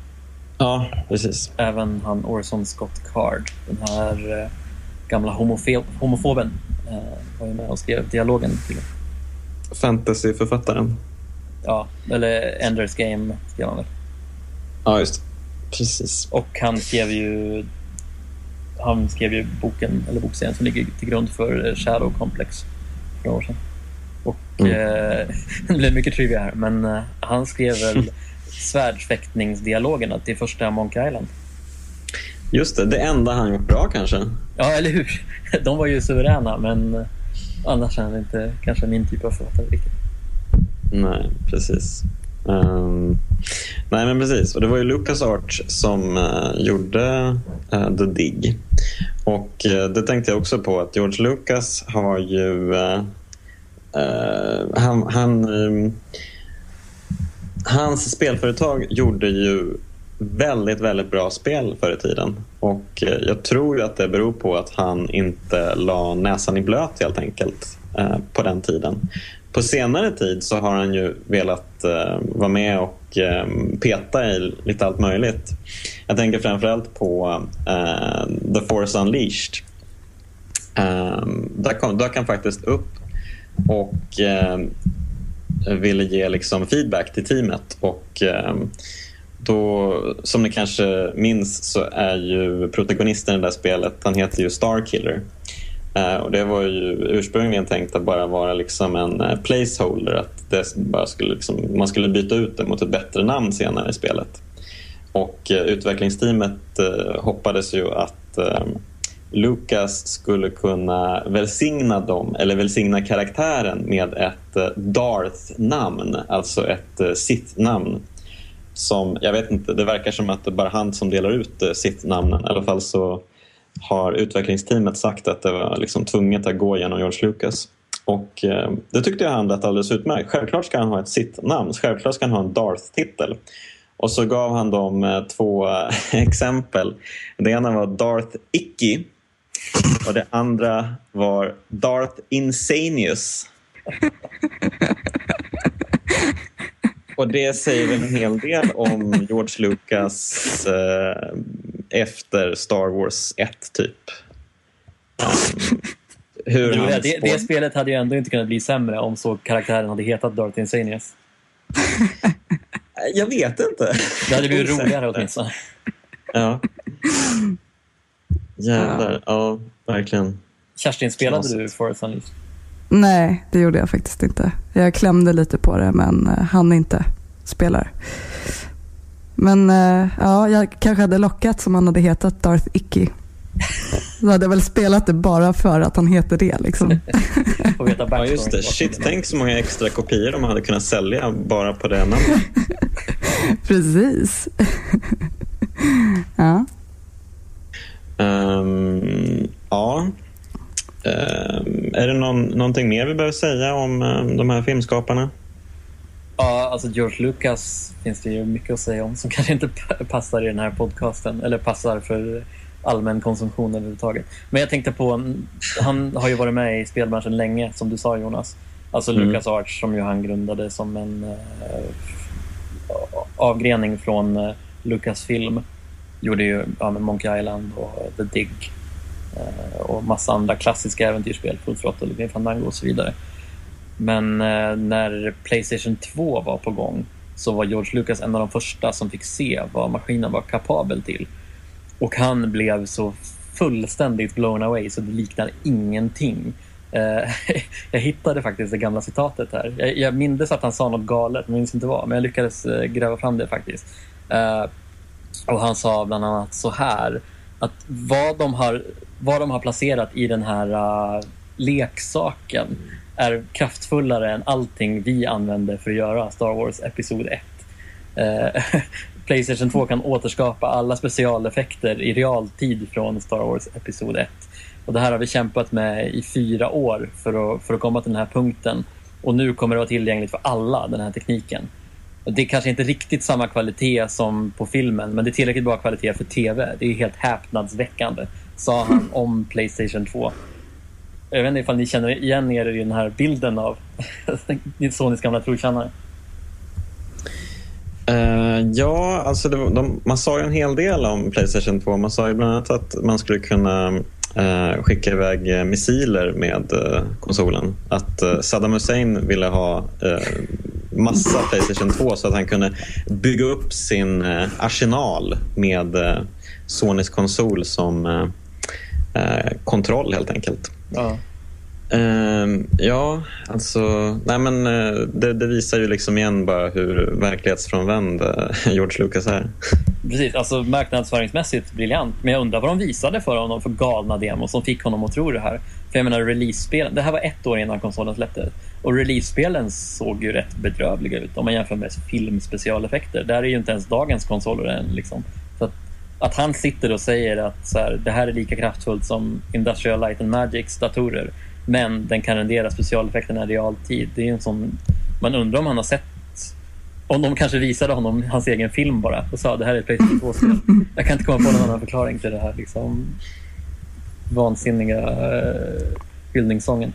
Ja, precis. Även han Orson Scott Card, den här uh, gamla homofoben, uh, var ju med och skrev dialogen till fantasyförfattaren. Ja, eller Enders Game skrev han väl? Ja, just Precis. Och han skrev ju han skrev ju boken, eller bokserien som ligger till grund för Shadow Complex för några år sedan. Och mm. eh, <laughs> det blev mycket trivia här, men eh, han skrev väl <laughs> svärdsfäktningsdialogerna till första Monkey Island. Just det, det enda han gjort bra kanske. Ja, eller hur? <laughs> De var ju suveräna, men annars är han inte kanske min typ av författare riktigt. Nej, precis. Um, nej, men precis. Och det var ju Lucas Arts som uh, gjorde uh, The Dig. Och uh, det tänkte jag också på att George Lucas har ju... han, han um, hans spelföretag gjorde ju väldigt, väldigt bra spel förr i tiden. Och jag tror ju att det beror på att han inte la näsan i blöt helt enkelt på den tiden. På senare tid så har han ju velat eh, vara med och eh, peta i lite allt möjligt. Jag tänker framförallt på eh, The Force Unleashed. Eh, där, kom, dök han faktiskt upp och eh, ville ge liksom feedback till teamet och eh, då, som ni kanske minns så är ju protagonisten i det där spelet, han heter ju Starkiller. Eh, och det var ju ursprungligen tänkt att bara vara liksom en eh, placeholder, att det bara skulle liksom, man skulle byta ut det mot ett bättre namn senare i spelet. Och eh, utvecklingsteamet hoppades ju att ehm, Lucas skulle kunna välsigna dem, eller välsigna karaktären med ett Darth-namn, alltså ett Sith-namn som, jag vet inte, det verkar som att det bara han som delar ut eh, sitt namnen. I alla fall så har utvecklingsteamet sagt att det var liksom tvunget att gå genom George Lucas. Och eh, det tyckte jag han lät alldeles utmärkt. Självklart ska han ha ett sitt namn, självklart ska han ha en Darth-titel. Och så gav han dem eh, två eh, <laughs> exempel. Det ena var Darth Icky och det andra var Darth Insanius. <laughs> Och det säger en hel del om George Lucas eh, efter Star Wars 1, typ. Um, hur jo, det, det, det, spelet hade ju ändå inte kunnat bli sämre om så karaktären hade hetat Darth Insanius. Jag vet inte. Det hade blivit roligare åtminstone. Ja. Jävlar, ja, verkligen. Kerstin, spelade du Forest Unleashed? Nej, det gjorde jag faktiskt inte. Jag klämde lite på det men eh, han inte spelar. Men eh, ja, jag kanske hade lockat om han hade hetat Darth Icky. <laughs> Då hade jag väl spelat det bara för att han heter det. Liksom. <laughs> ja, just det. Shit, tänk så många extra kopior de hade kunnat sälja bara på det namnet. <laughs> Precis. ja. Um, ja, är det någon, någonting mer vi behöver säga om ehm, de här filmskaparna? Ja, alltså George Lucas finns det ju mycket att säga om som <laughs> kanske inte passar i den här podcasten eller passar för allmän konsumtion överhuvudtaget. Men jag tänkte på, han har ju varit med i spelbranschen länge som du sa Jonas. Alltså mm. Lucas Arts som ju han grundade som en uh, avgrening från uh, Lucasfilm. Gjorde ju ja, Monkey Island och The Dig Eh, och massa andra klassiska äventyrsspel, Full Throttle, Grim Fandango och så vidare. Men eh, när Playstation 2 var på gång så var George Lucas en av de första som fick se vad maskinen var kapabel till. Och han blev så fullständigt blown away så det liknar ingenting. Eh, <laughs> jag hittade faktiskt det gamla citatet här. Jag, jag mindes att han sa något galet, men jag minns inte vad. Men jag lyckades eh, gräva fram det faktiskt. Eh, och han sa bland annat så här att vad de har, vad de har placerat i den här uh, leksaken är kraftfullare än allting vi använder för att göra Star Wars Episod 1. Uh, eh, <laughs> Playstation 2 kan återskapa alla specialeffekter i realtid från Star Wars Episod 1. Och det här har vi kämpat med i fyra år för att, för att komma till den här punkten. Och nu kommer det vara tillgängligt för alla, den här tekniken. Det är kanske inte riktigt samma kvalitet som på filmen, men det är tillräckligt bra kvalitet för tv. Det är helt häpnadsväckande, sa han om Playstation 2. Jag vet inte ifall ni känner igen er i den här bilden av <laughs> Sonys gamla trotjänare. Uh, ja, alltså det, de, man sa ju en hel del om Playstation 2. Man sa ju bland annat att man skulle kunna uh, skicka iväg eh, missiler med uh, konsolen. Att Saddam Hussein ville ha massa Playstation 2 så att han kunde bygga upp sin arsenal med Sonys konsol som kontroll helt enkelt. Ja. Uh, ja, alltså, nej men, uh, det, det, visar ju liksom igen bara hur verklighetsfrånvänd uh, George Lucas är. Precis, alltså marknadsföringsmässigt briljant. Men jag undrar vad de visade för honom för galna demos som fick honom att tro det här. För jag menar release-spelen, det här var ett år innan konsolen släpptes. Och release-spelen såg ju rätt bedrövliga ut om man jämför med filmspecialeffekter. Där är ju inte ens dagens konsoler än. Liksom. Så att, han sitter och säger att så här, det här är lika kraftfullt som Industrial Light and Magics datorer men den kan rendera specialeffekterna i realtid. Det är en sån, man undrar om han har sett om de kanske visade honom hans egen film bara och sa det här är ett Playstation 2-spel. Jag kan inte komma på någon annan förklaring till det här liksom, vansinniga uh, hyllningssången.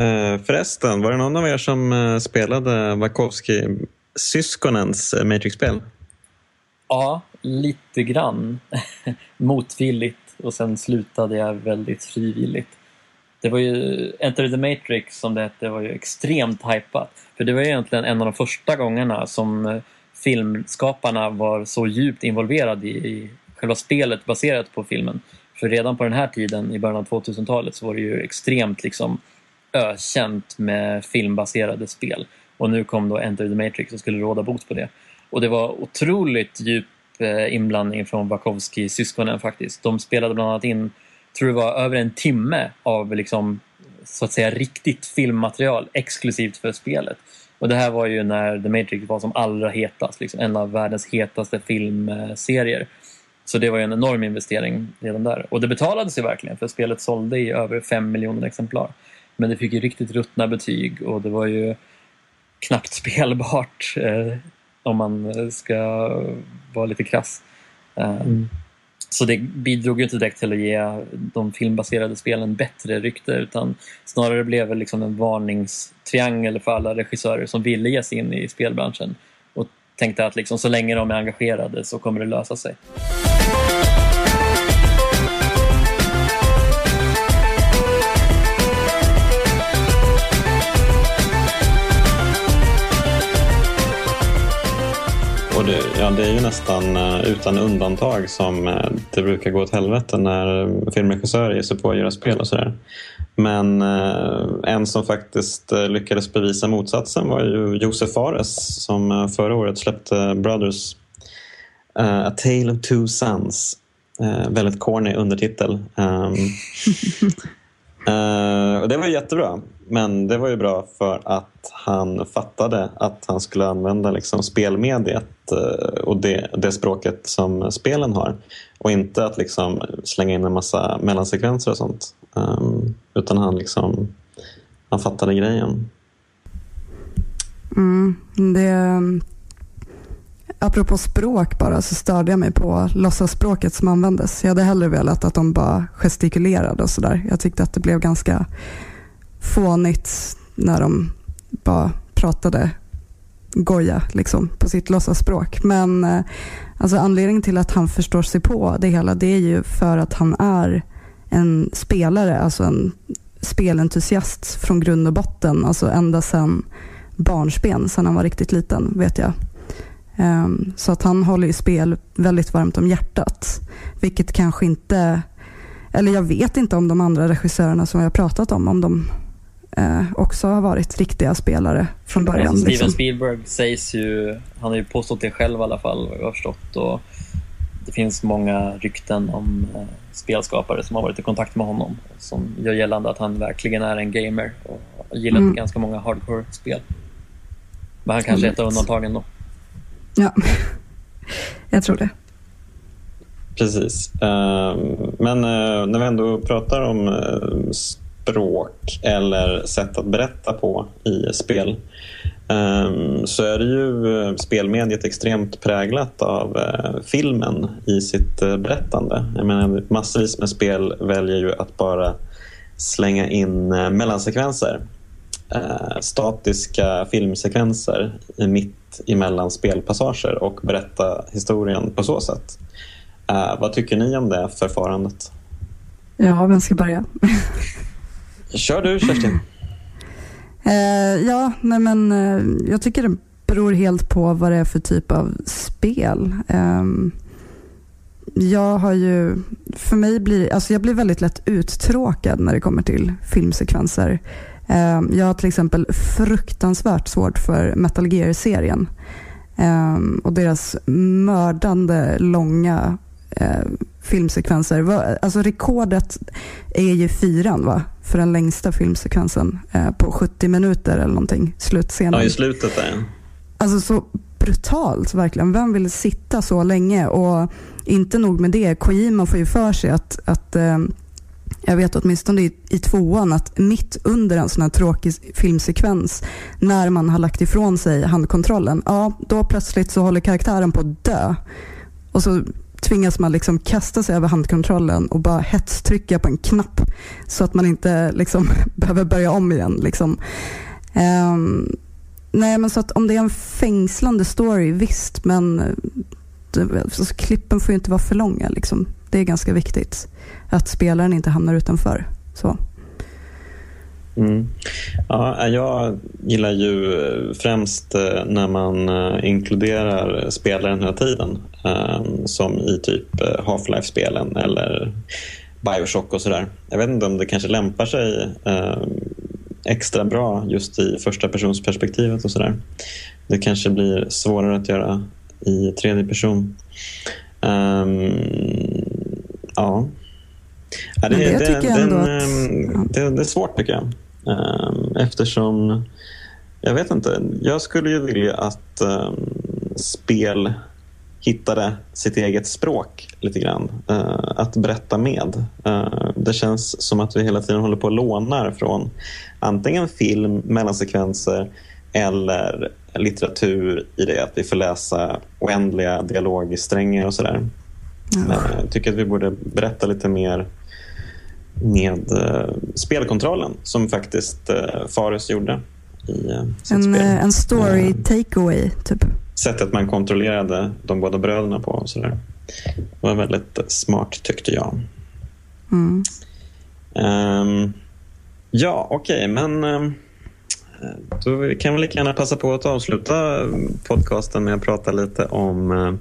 Uh, förresten, var det någon av er som uh, spelade Wachowski-syskonens uh, Matrix-spel? Ja, lite grann. <laughs> Motvilligt och sen slutade jag väldigt frivilligt. det var ju Enter the Matrix som det hette var ju extremt hypat. För det var ju egentligen en av de första gångerna som eh, filmskaparna var så djupt involverade i, i själva spelet baserat på filmen. För redan på den här tiden, i början av 2000-talet, så var det ju extremt liksom ökänt med filmbaserade spel. Och nu kom då Enter the Matrix och skulle råda bot på det. Och det var otroligt djup Eh, inblandning från Wachowski-syskonen faktiskt. De spelade bland annat in, tror det var över en timme av liksom, så att säga riktigt filmmaterial exklusivt för spelet. Och det här var ju när The Matrix var som allra hetast, liksom en av världens hetaste filmserier. Så det var ju en enorm investering redan där. Och det betalade sig verkligen för spelet sålde i över 5 miljoner exemplar. Men det fick ju riktigt ruttna betyg och det var ju knappt <laughs> spelbart eh, om man ska vara lite krass. Eh, mm. Så det bidrog ju inte direkt till att ge de filmbaserade spelen bättre rykte utan snarare blev det liksom en varningstriangel för alla regissörer som ville ge sig in i spelbranschen och tänkte att liksom, så länge de är engagerade så kommer det lösa sig. Det, är ju nästan uh, utan undantag som uh, det brukar gå åt helvete när filmregissörer ger sig på att göra spel och sådär. Men uh, en som faktiskt lyckades bevisa motsatsen var ju Josef Fares som förra året släppte Brothers A Tale of Two Sons. väldigt corny undertitel. Uh, <laughs> och det var jättebra. Men det var ju bra för att han fattade att han skulle använda liksom spelmediet Eh, och det, det, språket som spelen har. Och inte att liksom slänga in en massa mellansekvenser och sånt. Um, utan han liksom han fattade grejen. Mm, det, apropå språk bara så störde jag mig på låtsasspråket som användes. Jag hade hellre velat att de bara gestikulerade och sådär. Jag tyckte att det blev ganska fånigt när de bara pratade goja liksom, på sitt låtsasspråk. Men eh, alltså, anledningen till att han förstår sig på det hela det är ju för att han är en spelare, alltså en spelentusiast från grund och botten. Alltså ända sedan barnsben, sedan han var riktigt liten vet jag. Um, så att han håller ju spel väldigt varmt om hjärtat. Vilket kanske inte, eller jag vet inte om de andra regissörerna som jag har pratat om, om de uh, också har varit riktiga spelare från början. Alltså, Steven liksom. Spielberg sägs ju, han har ju påstått det själv i alla fall, vad jag har förstått. Och det finns många rykten om uh, spelskapare som har varit i kontakt med honom som gör gällande att han verkligen är en gamer och gillat mm. ganska många hardcore-spel. Men han kanske är ett av undantagen då. Ja, jag tror det. Precis. Ehm, men eh, när vi ändå pratar om eh, språk eller sätt att berätta på i spel ehm, så är det ju eh, spelmediet extremt präglat av eh, filmen i sitt eh, berättande. Jag menar, massvis med spel väljer ju att bara slänga in mellansekvenser. Statiska filmsekvenser mitt emellan spelpassager och berätta historien på så sätt. Vad tycker ni om det förfarandet? Ja, vem ska börja? <laughs> Kör du Kerstin. Uh, <clears throat> ja, nej men uh, jag tycker det beror helt på vad det är för typ av spel. Um, jag har ju, för mig blir, alltså jag blir väldigt lätt uttråkad när det kommer till filmsekvenser. Ehm, jag har till exempel fruktansvärt svårt för Metal Gear-serien ehm, och deras mördande långa eh, filmsekvenser. Alltså rekordet är ju fyran va? för den längsta filmsekvensen eh, på 70 minuter eller någonting. Slutscenen. Ja, i slutet där. Alltså så brutalt verkligen. Vem vill sitta så länge? Och inte nog med det, Kojima får ju för sig att, att ehm, jag vet åtminstone i, i tvåan att mitt under en sån här tråkig filmsekvens när man har lagt ifrån sig handkontrollen, ja då plötsligt så håller karaktären på att dö. Och så tvingas man liksom kasta sig över handkontrollen och bara hetstrycka på en knapp så att man inte liksom <laughs> behöver börja om igen. Liksom. Um, nej, men så att om det är en fängslande story, visst, men alltså, klippen får ju inte vara för långa. Liksom. Det är ganska viktigt att spelaren inte hamnar utanför. Så. Mm. Ja, jag gillar ju främst eh, när man eh, inkluderar spelaren hela tiden. Ehm, som i typ eh, Half-Life-spelen eller Bioshock och sådär. Jag vet inte om det kanske lämpar sig ehm, extra bra just i första personsperspektivet och sådär. Det kanske blir svårare att göra i tredje person. Um, ja. ja det, det, det, att... Ehm, det, är svårt tycker jag. Um, eftersom, jag vet inte, jag skulle ju vilja att um, spel hittade sitt eget språk lite grann. Uh, att berätta med. Uh, det känns som att vi hela tiden håller på och lånar från antingen film, mellansekvenser eller litteratur i det att vi får läsa oändliga dialogsträngar och sådär. Ja. Jag tycker att vi borde berätta lite mer med uh, spelkontrollen som faktiskt uh, Fares gjorde i uh, sitt en, spel. En story takeaway, typ? Sättet man kontrollerade de båda bröderna på. Och sådär. Det var väldigt smart tyckte jag. Mm. Um, ja, okej, okay, men um, då kan vi lika gärna passa på att avsluta podcasten med att prata lite om eh,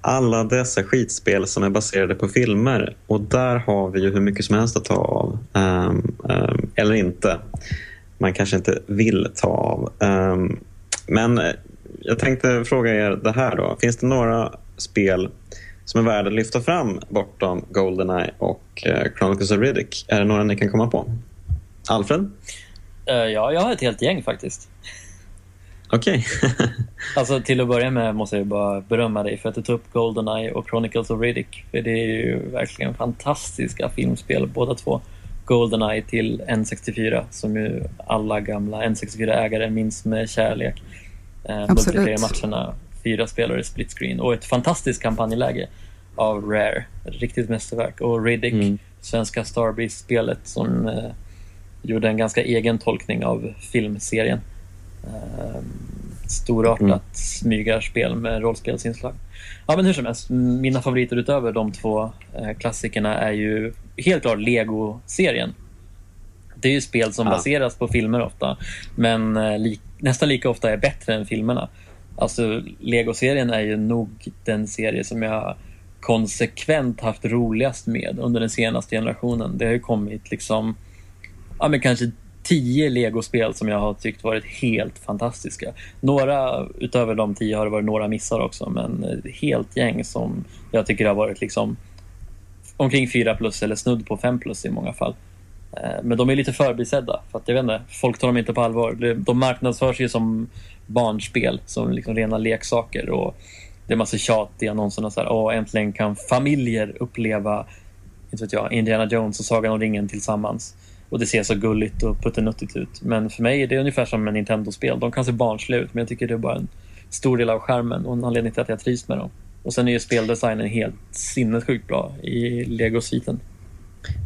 alla dessa skitspel som är baserade på filmer. Och där har vi ju hur mycket som helst att ta av. Um, um, eller inte. Man kanske inte vill ta av. Um, men eh, jag tänkte fråga er det här då. Finns det några spel som är värda att lyfta fram bortom Goldeneye och uh, Chronicles of Riddick? Är det några ni kan komma på? Alfred? Uh, ja, jag har ett helt gäng faktiskt. Okej. Okay. <laughs> alltså till att börja med måste jag bara berömma dig för att du tog upp Goldeneye och Chronicles of Riddick. För det är ju verkligen fantastiska filmspel båda två. Goldeneye till N64 som ju alla gamla N64-ägare minns med kärlek. Eh, Multiplayer-matcherna, fyra spelare split screen och ett fantastiskt kampanjläge av Rare. Riktigt mästerverk. Och Riddick, mm. svenska Starbreeze-spelet som eh, gjorde en ganska egen tolkning av filmserien. Eh, storartat mm. smygarspel med rollspelsinslag. Ja, men hur som helst, mina favoriter utöver de två eh, klassikerna är ju helt klart Lego-serien. Det är ju spel som ja. baseras på filmer ofta, men eh, li nästan lika ofta är bättre än filmerna. Alltså, Lego-serien är ju nog den serie som jag konsekvent haft roligast med under den senaste generationen. Det har ju kommit liksom ja, men kanske tio legospel som jag har tyckt varit helt fantastiska. Några utöver de tio har det varit några missar också, men helt gäng som jag tycker har varit liksom omkring 4 plus eller snudd på 5 plus i många fall. Eh, men de är lite förbisedda, för att jag vet inte, folk tar dem inte på allvar. De marknadsförs ju som barnspel, som liksom rena leksaker. Och det är massa tjat i annonserna så här, Åh, äntligen kan familjer uppleva inte vet jag, Indiana Jones och Sagan om ringen tillsammans. Och det ser så gulligt och puttenuttigt ut. Men för mig är det ungefär som en Nintendo-spel. De kan se barnsliga ut, men jag tycker det är bara en stor del av skärmen och en anledning till att jag trivs med dem. Och sen är ju speldesignen helt sinnessjukt bra i Lego-sviten.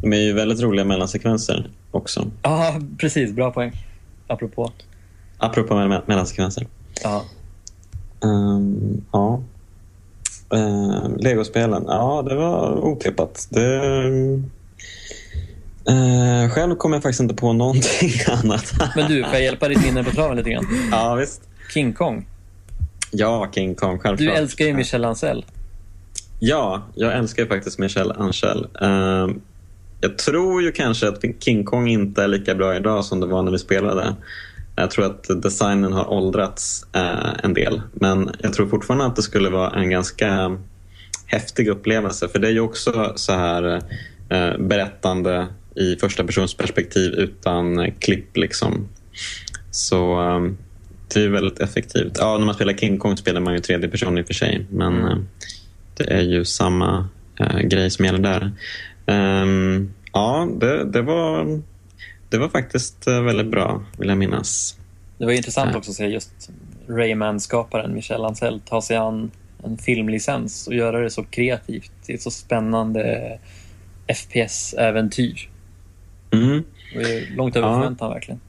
De är ju väldigt roliga mellansekvenser också. Ja, precis. Bra poäng. Apropå. Apropå mell mellansekvenser. Ja. Um, ja. Uh, Legospelen, ja det var otippat. Det, Uh, själv kommer jag faktiskt inte på någonting <laughs> annat. Men du, får jag hjälpa ditt minne på traven lite grann? Ja, visst. King Kong. Ja, King Kong, självklart. Du älskar ju Michel Ancel. Ja, jag älskar faktiskt Michel Ancel. Uh, jag tror ju kanske att King Kong inte är lika bra idag som det var när vi spelade. Jag tror att designen har åldrats uh, en del. Men jag tror fortfarande att det skulle vara en ganska häftig upplevelse. För det är ju också så här berättande i första persons perspektiv utan klipp. Liksom. Så um, det är väldigt effektivt. Ja, när man spelar King Kong spelar man ju tredje person i och för sig. Men mm. uh, det är ju samma uh, grej som gäller där. Um, ja, det, det, var, det var faktiskt uh, väldigt bra, vill jag minnas. Det var intressant också att se just Rayman-skaparen Michel Ancel ta sig an en filmlicens och göra det så kreativt. Det är ett så spännande FPS-äventyr. Mm. långt över ja. förväntan verkligen.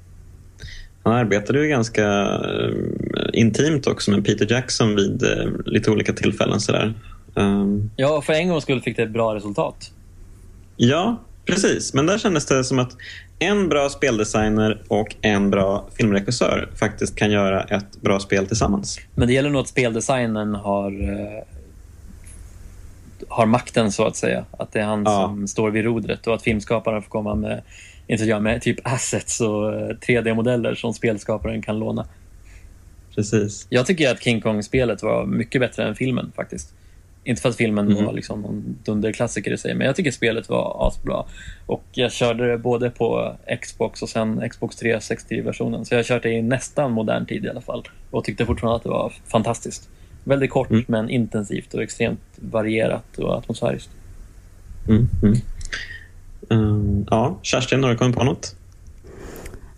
Han arbetade ju ganska eh, intimt också med Peter Jackson vid eh, lite olika tillfällen. Sådär. Um, ja, för en gångs skull fick det ett bra resultat. Ja, Precis, men där kändes det som att en bra speldesigner och en bra filmregissör faktiskt kan göra ett bra spel tillsammans. Men det gäller nog att speldesignen har, eh, har makten så att säga. Att det är han ja. som står vid rodret och att filmskaparen får komma med, inte jag, med typ assets och 3D-modeller eh, som spelskaparen kan låna. Precis. Jag tycker att King Kong-spelet var mycket bättre än filmen faktiskt. Inte för att filmen mm. var liksom någon dunderklassiker i sig, men jag tycker spelet var asbra. Och jag körde det både på Xbox och sen Xbox 360-versionen. Så jag har kört det i nästan modern tid i alla fall. Och tyckte fortfarande att det var fantastiskt. Väldigt kort mm. men intensivt och extremt varierat och atmosfäriskt. Mm. Mm. Um, ja, Kerstin, har du kommit på något?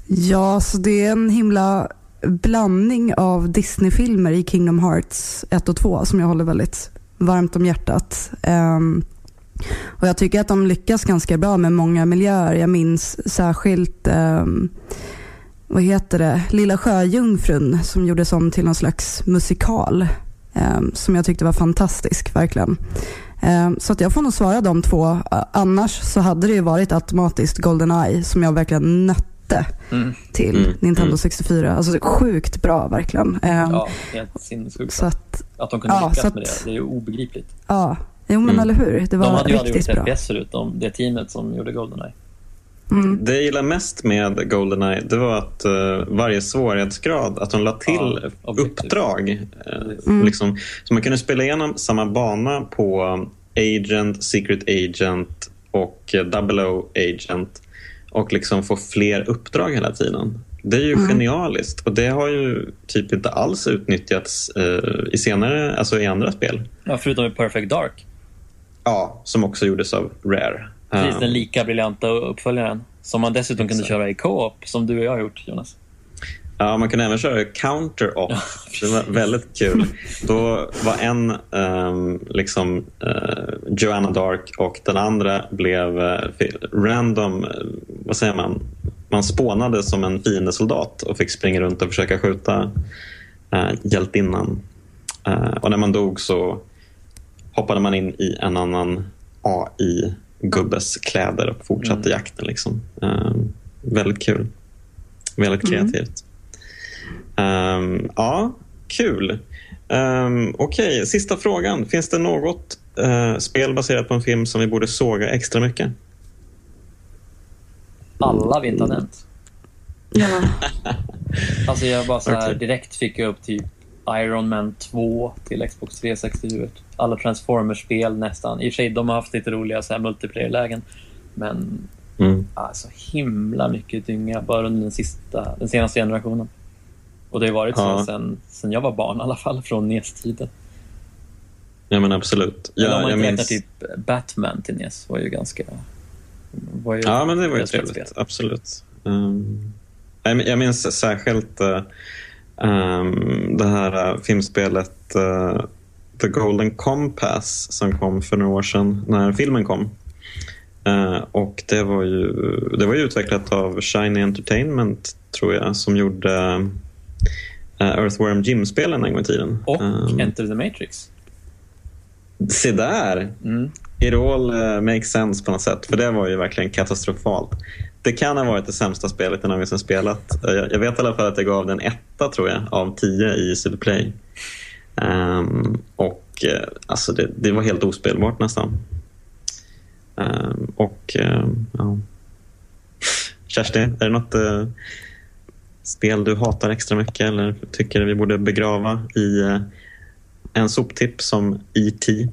Ja, så det är en himla blandning av Disney-filmer i Kingdom Hearts 1 och 2 som jag håller väldigt varmt om hjärtat. Um, och Jag tycker att de lyckas ganska bra med många miljöer. Jag minns särskilt um, vad heter det? Lilla Sjöjungfrun som gjordes om till någon slags musikal som jag tyckte var fantastisk, verkligen. Så att jag får nog svara de två. Annars så hade det ju varit automatiskt Goldeneye som jag verkligen nötte mm. till mm. Nintendo 64. Mm. Alltså sjukt bra verkligen. Ehm, ja, helt sinnessjukt. Så att, att de kunde ja, lyckas att, med det, det är ju obegripligt. Ja, jo men mm. eller hur. Det var de hade ju aldrig gjort FPS förutom det teamet som gjorde Goldeneye. Mm. Det jag gillar mest med Goldeneye det var att uh, varje svårighetsgrad, att de la till ja, uppdrag. Uh, mm. liksom, så man kunde spela igenom samma bana på Agent, Secret Agent och uh, Double O Agent och liksom få fler uppdrag hela tiden. Det är ju mm. genialiskt och det har ju typ inte alls utnyttjats eh, i senare, alltså i andra spel. Ja, förutom i Perfect Dark. Ja, som också gjordes av Rare. Precis, den lika briljanta uppföljaren. Som man dessutom kunde köra i co-op, som du och jag har gjort, Jonas. Ja, man kunde även köra counter-off. Det var väldigt kul. Då var en um, liksom uh, Joanna Dark och den andra blev uh, random, uh, vad säger man? Man spånade som en fiendesoldat och fick springa runt och försöka skjuta uh, hjältinnan. och när man dog så hoppade man in i en annan AI-gubbes kläder och fortsatte mm. jakten. Liksom. väldigt kul. Väldigt mm. kreativt. Um, ja, kul. Um, Okej, okay. sista frågan. Finns det något uh, spel baserat på en film som vi borde såga extra mycket? Alla vi inte har nämnt. Ja. alltså jag bara så här, okay. direkt fick jag upp typ Iron Man 2 till Xbox 360 Alla Transformers-spel nästan. I och för sig, de har haft lite roliga multiplayer-lägen. Men mm. alltså, himla mycket dynga bara under den, sista, den senaste generationen. Och det har varit ja. så sen, sen jag var barn i alla fall, från NES-tiden. Ja men absolut. Ja, Eller om man inte minns... typ Batman till NES var ju ganska... Var ju ja men det var ju trevligt, absolut. Um, jag minns särskilt uh, um, det här uh, filmspelet uh, The Golden Compass som kom för några år sedan när filmen kom. Uh, och det var, ju, det var ju utvecklat av Shiny Entertainment tror jag som gjorde uh, Earthworm Jim-spelen en gång i tiden. Och um, Enter the Matrix. Se där! Mm. It all uh, makes sense på något sätt. För det var ju verkligen katastrofalt. Det kan ha varit det sämsta spelet jag någonsin spelat. Jag vet i alla fall att jag gav den etta tror jag av tio i Superplay. Um, och uh, alltså det, det, var helt ospelbart nästan. Um, och eh, ja. Kerstin, är det något eh, spel du hatar extra mycket eller tycker vi borde begrava i uh, en soptipp som E.T.?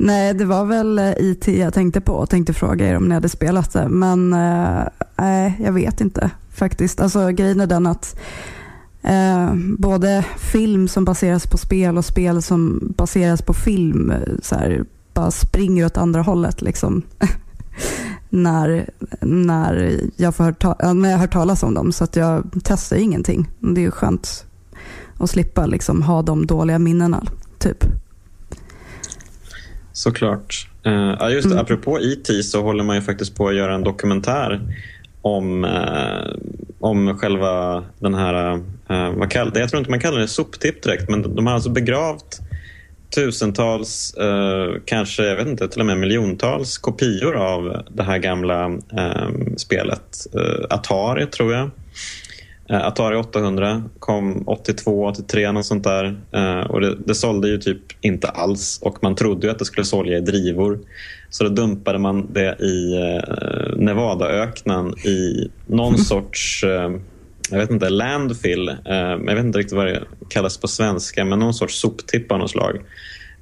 Nej, det var väl eh, IT jag tänkte på och tänkte fråga er om ni hade spelat det. Men eh, nej, eh, jag vet inte faktiskt. Alltså grejen är den att eh, både film som baseras på spel och spel som baseras på film eh, så här, bara springer åt andra hållet. Liksom. <laughs> när, när, jag får hört, när jag hört talas om dem. Så att jag testar ingenting. Det är ju skönt att slippa liksom ha de dåliga minnena. Typ. Såklart. Uh, just mm. Apropå IT så håller man ju faktiskt på att göra en dokumentär om, uh, om själva den här, uh, vad kallar, jag tror inte man kallar det soptipp direkt, men de har alltså begravt tusentals, eh, kanske jag vet inte, till och med miljontals kopior av det här gamla spelet. Atari tror jag. Eh, Atari 800 kom 82, 83 något sånt där. Eh, och det, det sålde ju typ inte alls och man trodde ju att det skulle sälja i drivor. Så då dumpade man det i eh, Nevadaöknen i någon <laughs> sorts eh, jag vet inte, landfill. Jag vet inte riktigt vad det kallas på svenska, men någon sorts soptipp av något slag.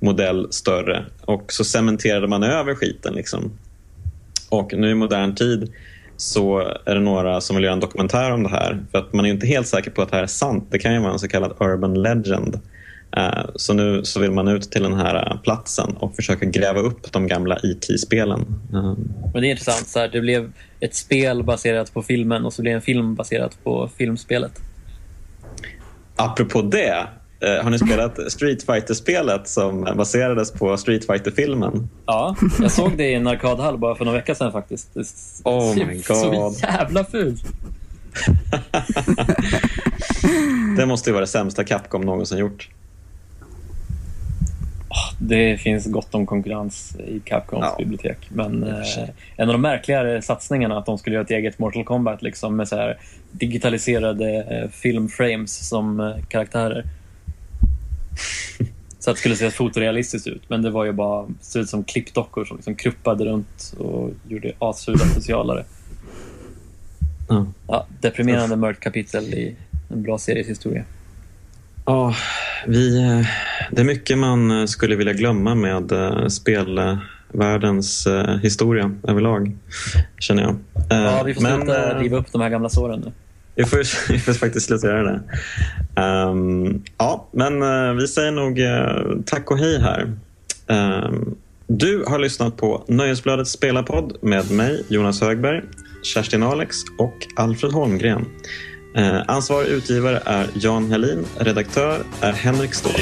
Modell större. Och så cementerade man över skiten. Liksom. Och nu i modern tid så är det några som vill göra en dokumentär om det här. För att man är inte helt säker på att det här är sant. Det kan ju vara en så kallad urban legend. Eh, så nu så vill man ut till den här platsen och försöka gräva upp de gamla IT-spelen. Eh. Men det är intressant, så här, det blev ett spel baserat på filmen och så blev en film baserat på filmspelet. Apropå det, eh, har ni spelat Street Fighter-spelet som baserades på Street Fighter-filmen? Ja, jag såg det i en arkadhall bara för några veckor sedan faktiskt. Det oh my god. Så jävla fult. <laughs> det måste ju vara det sämsta Capcom någonsin gjort. Det finns gott om konkurrens i Capcoms ja. bibliotek. Men eh, en av de märkligare satsningarna att de skulle göra ett eget Mortal Kombat liksom, med så här digitaliserade eh, filmframes som eh, karaktärer. <laughs> så att det skulle se fotorealistiskt ut. Men det var ju bara såg ut som klippdockor som liksom kruppade runt och gjorde asfula specialare. Mm. Ja, deprimerande mörkt kapitel i en bra series historia. Ja, vi, eh, det är mycket man eh, skulle vilja glömma med eh, spelvärldens historia överlag, känner jag. Ja, vi får Men, sluta riva upp de här gamla såren nu. Vi får, <laughs> vi får faktiskt sluta göra det. Um, ja, men eh, vi säger nog eh, tack och hej här. Um, du har lyssnat på Nöjesbladets spelarpodd med mig, Jonas Högberg, Kerstin Alex och Alfred Holmgren. Uh, ansvarig utgivare är Jan Helin. Redaktör är Henrik Ståhl.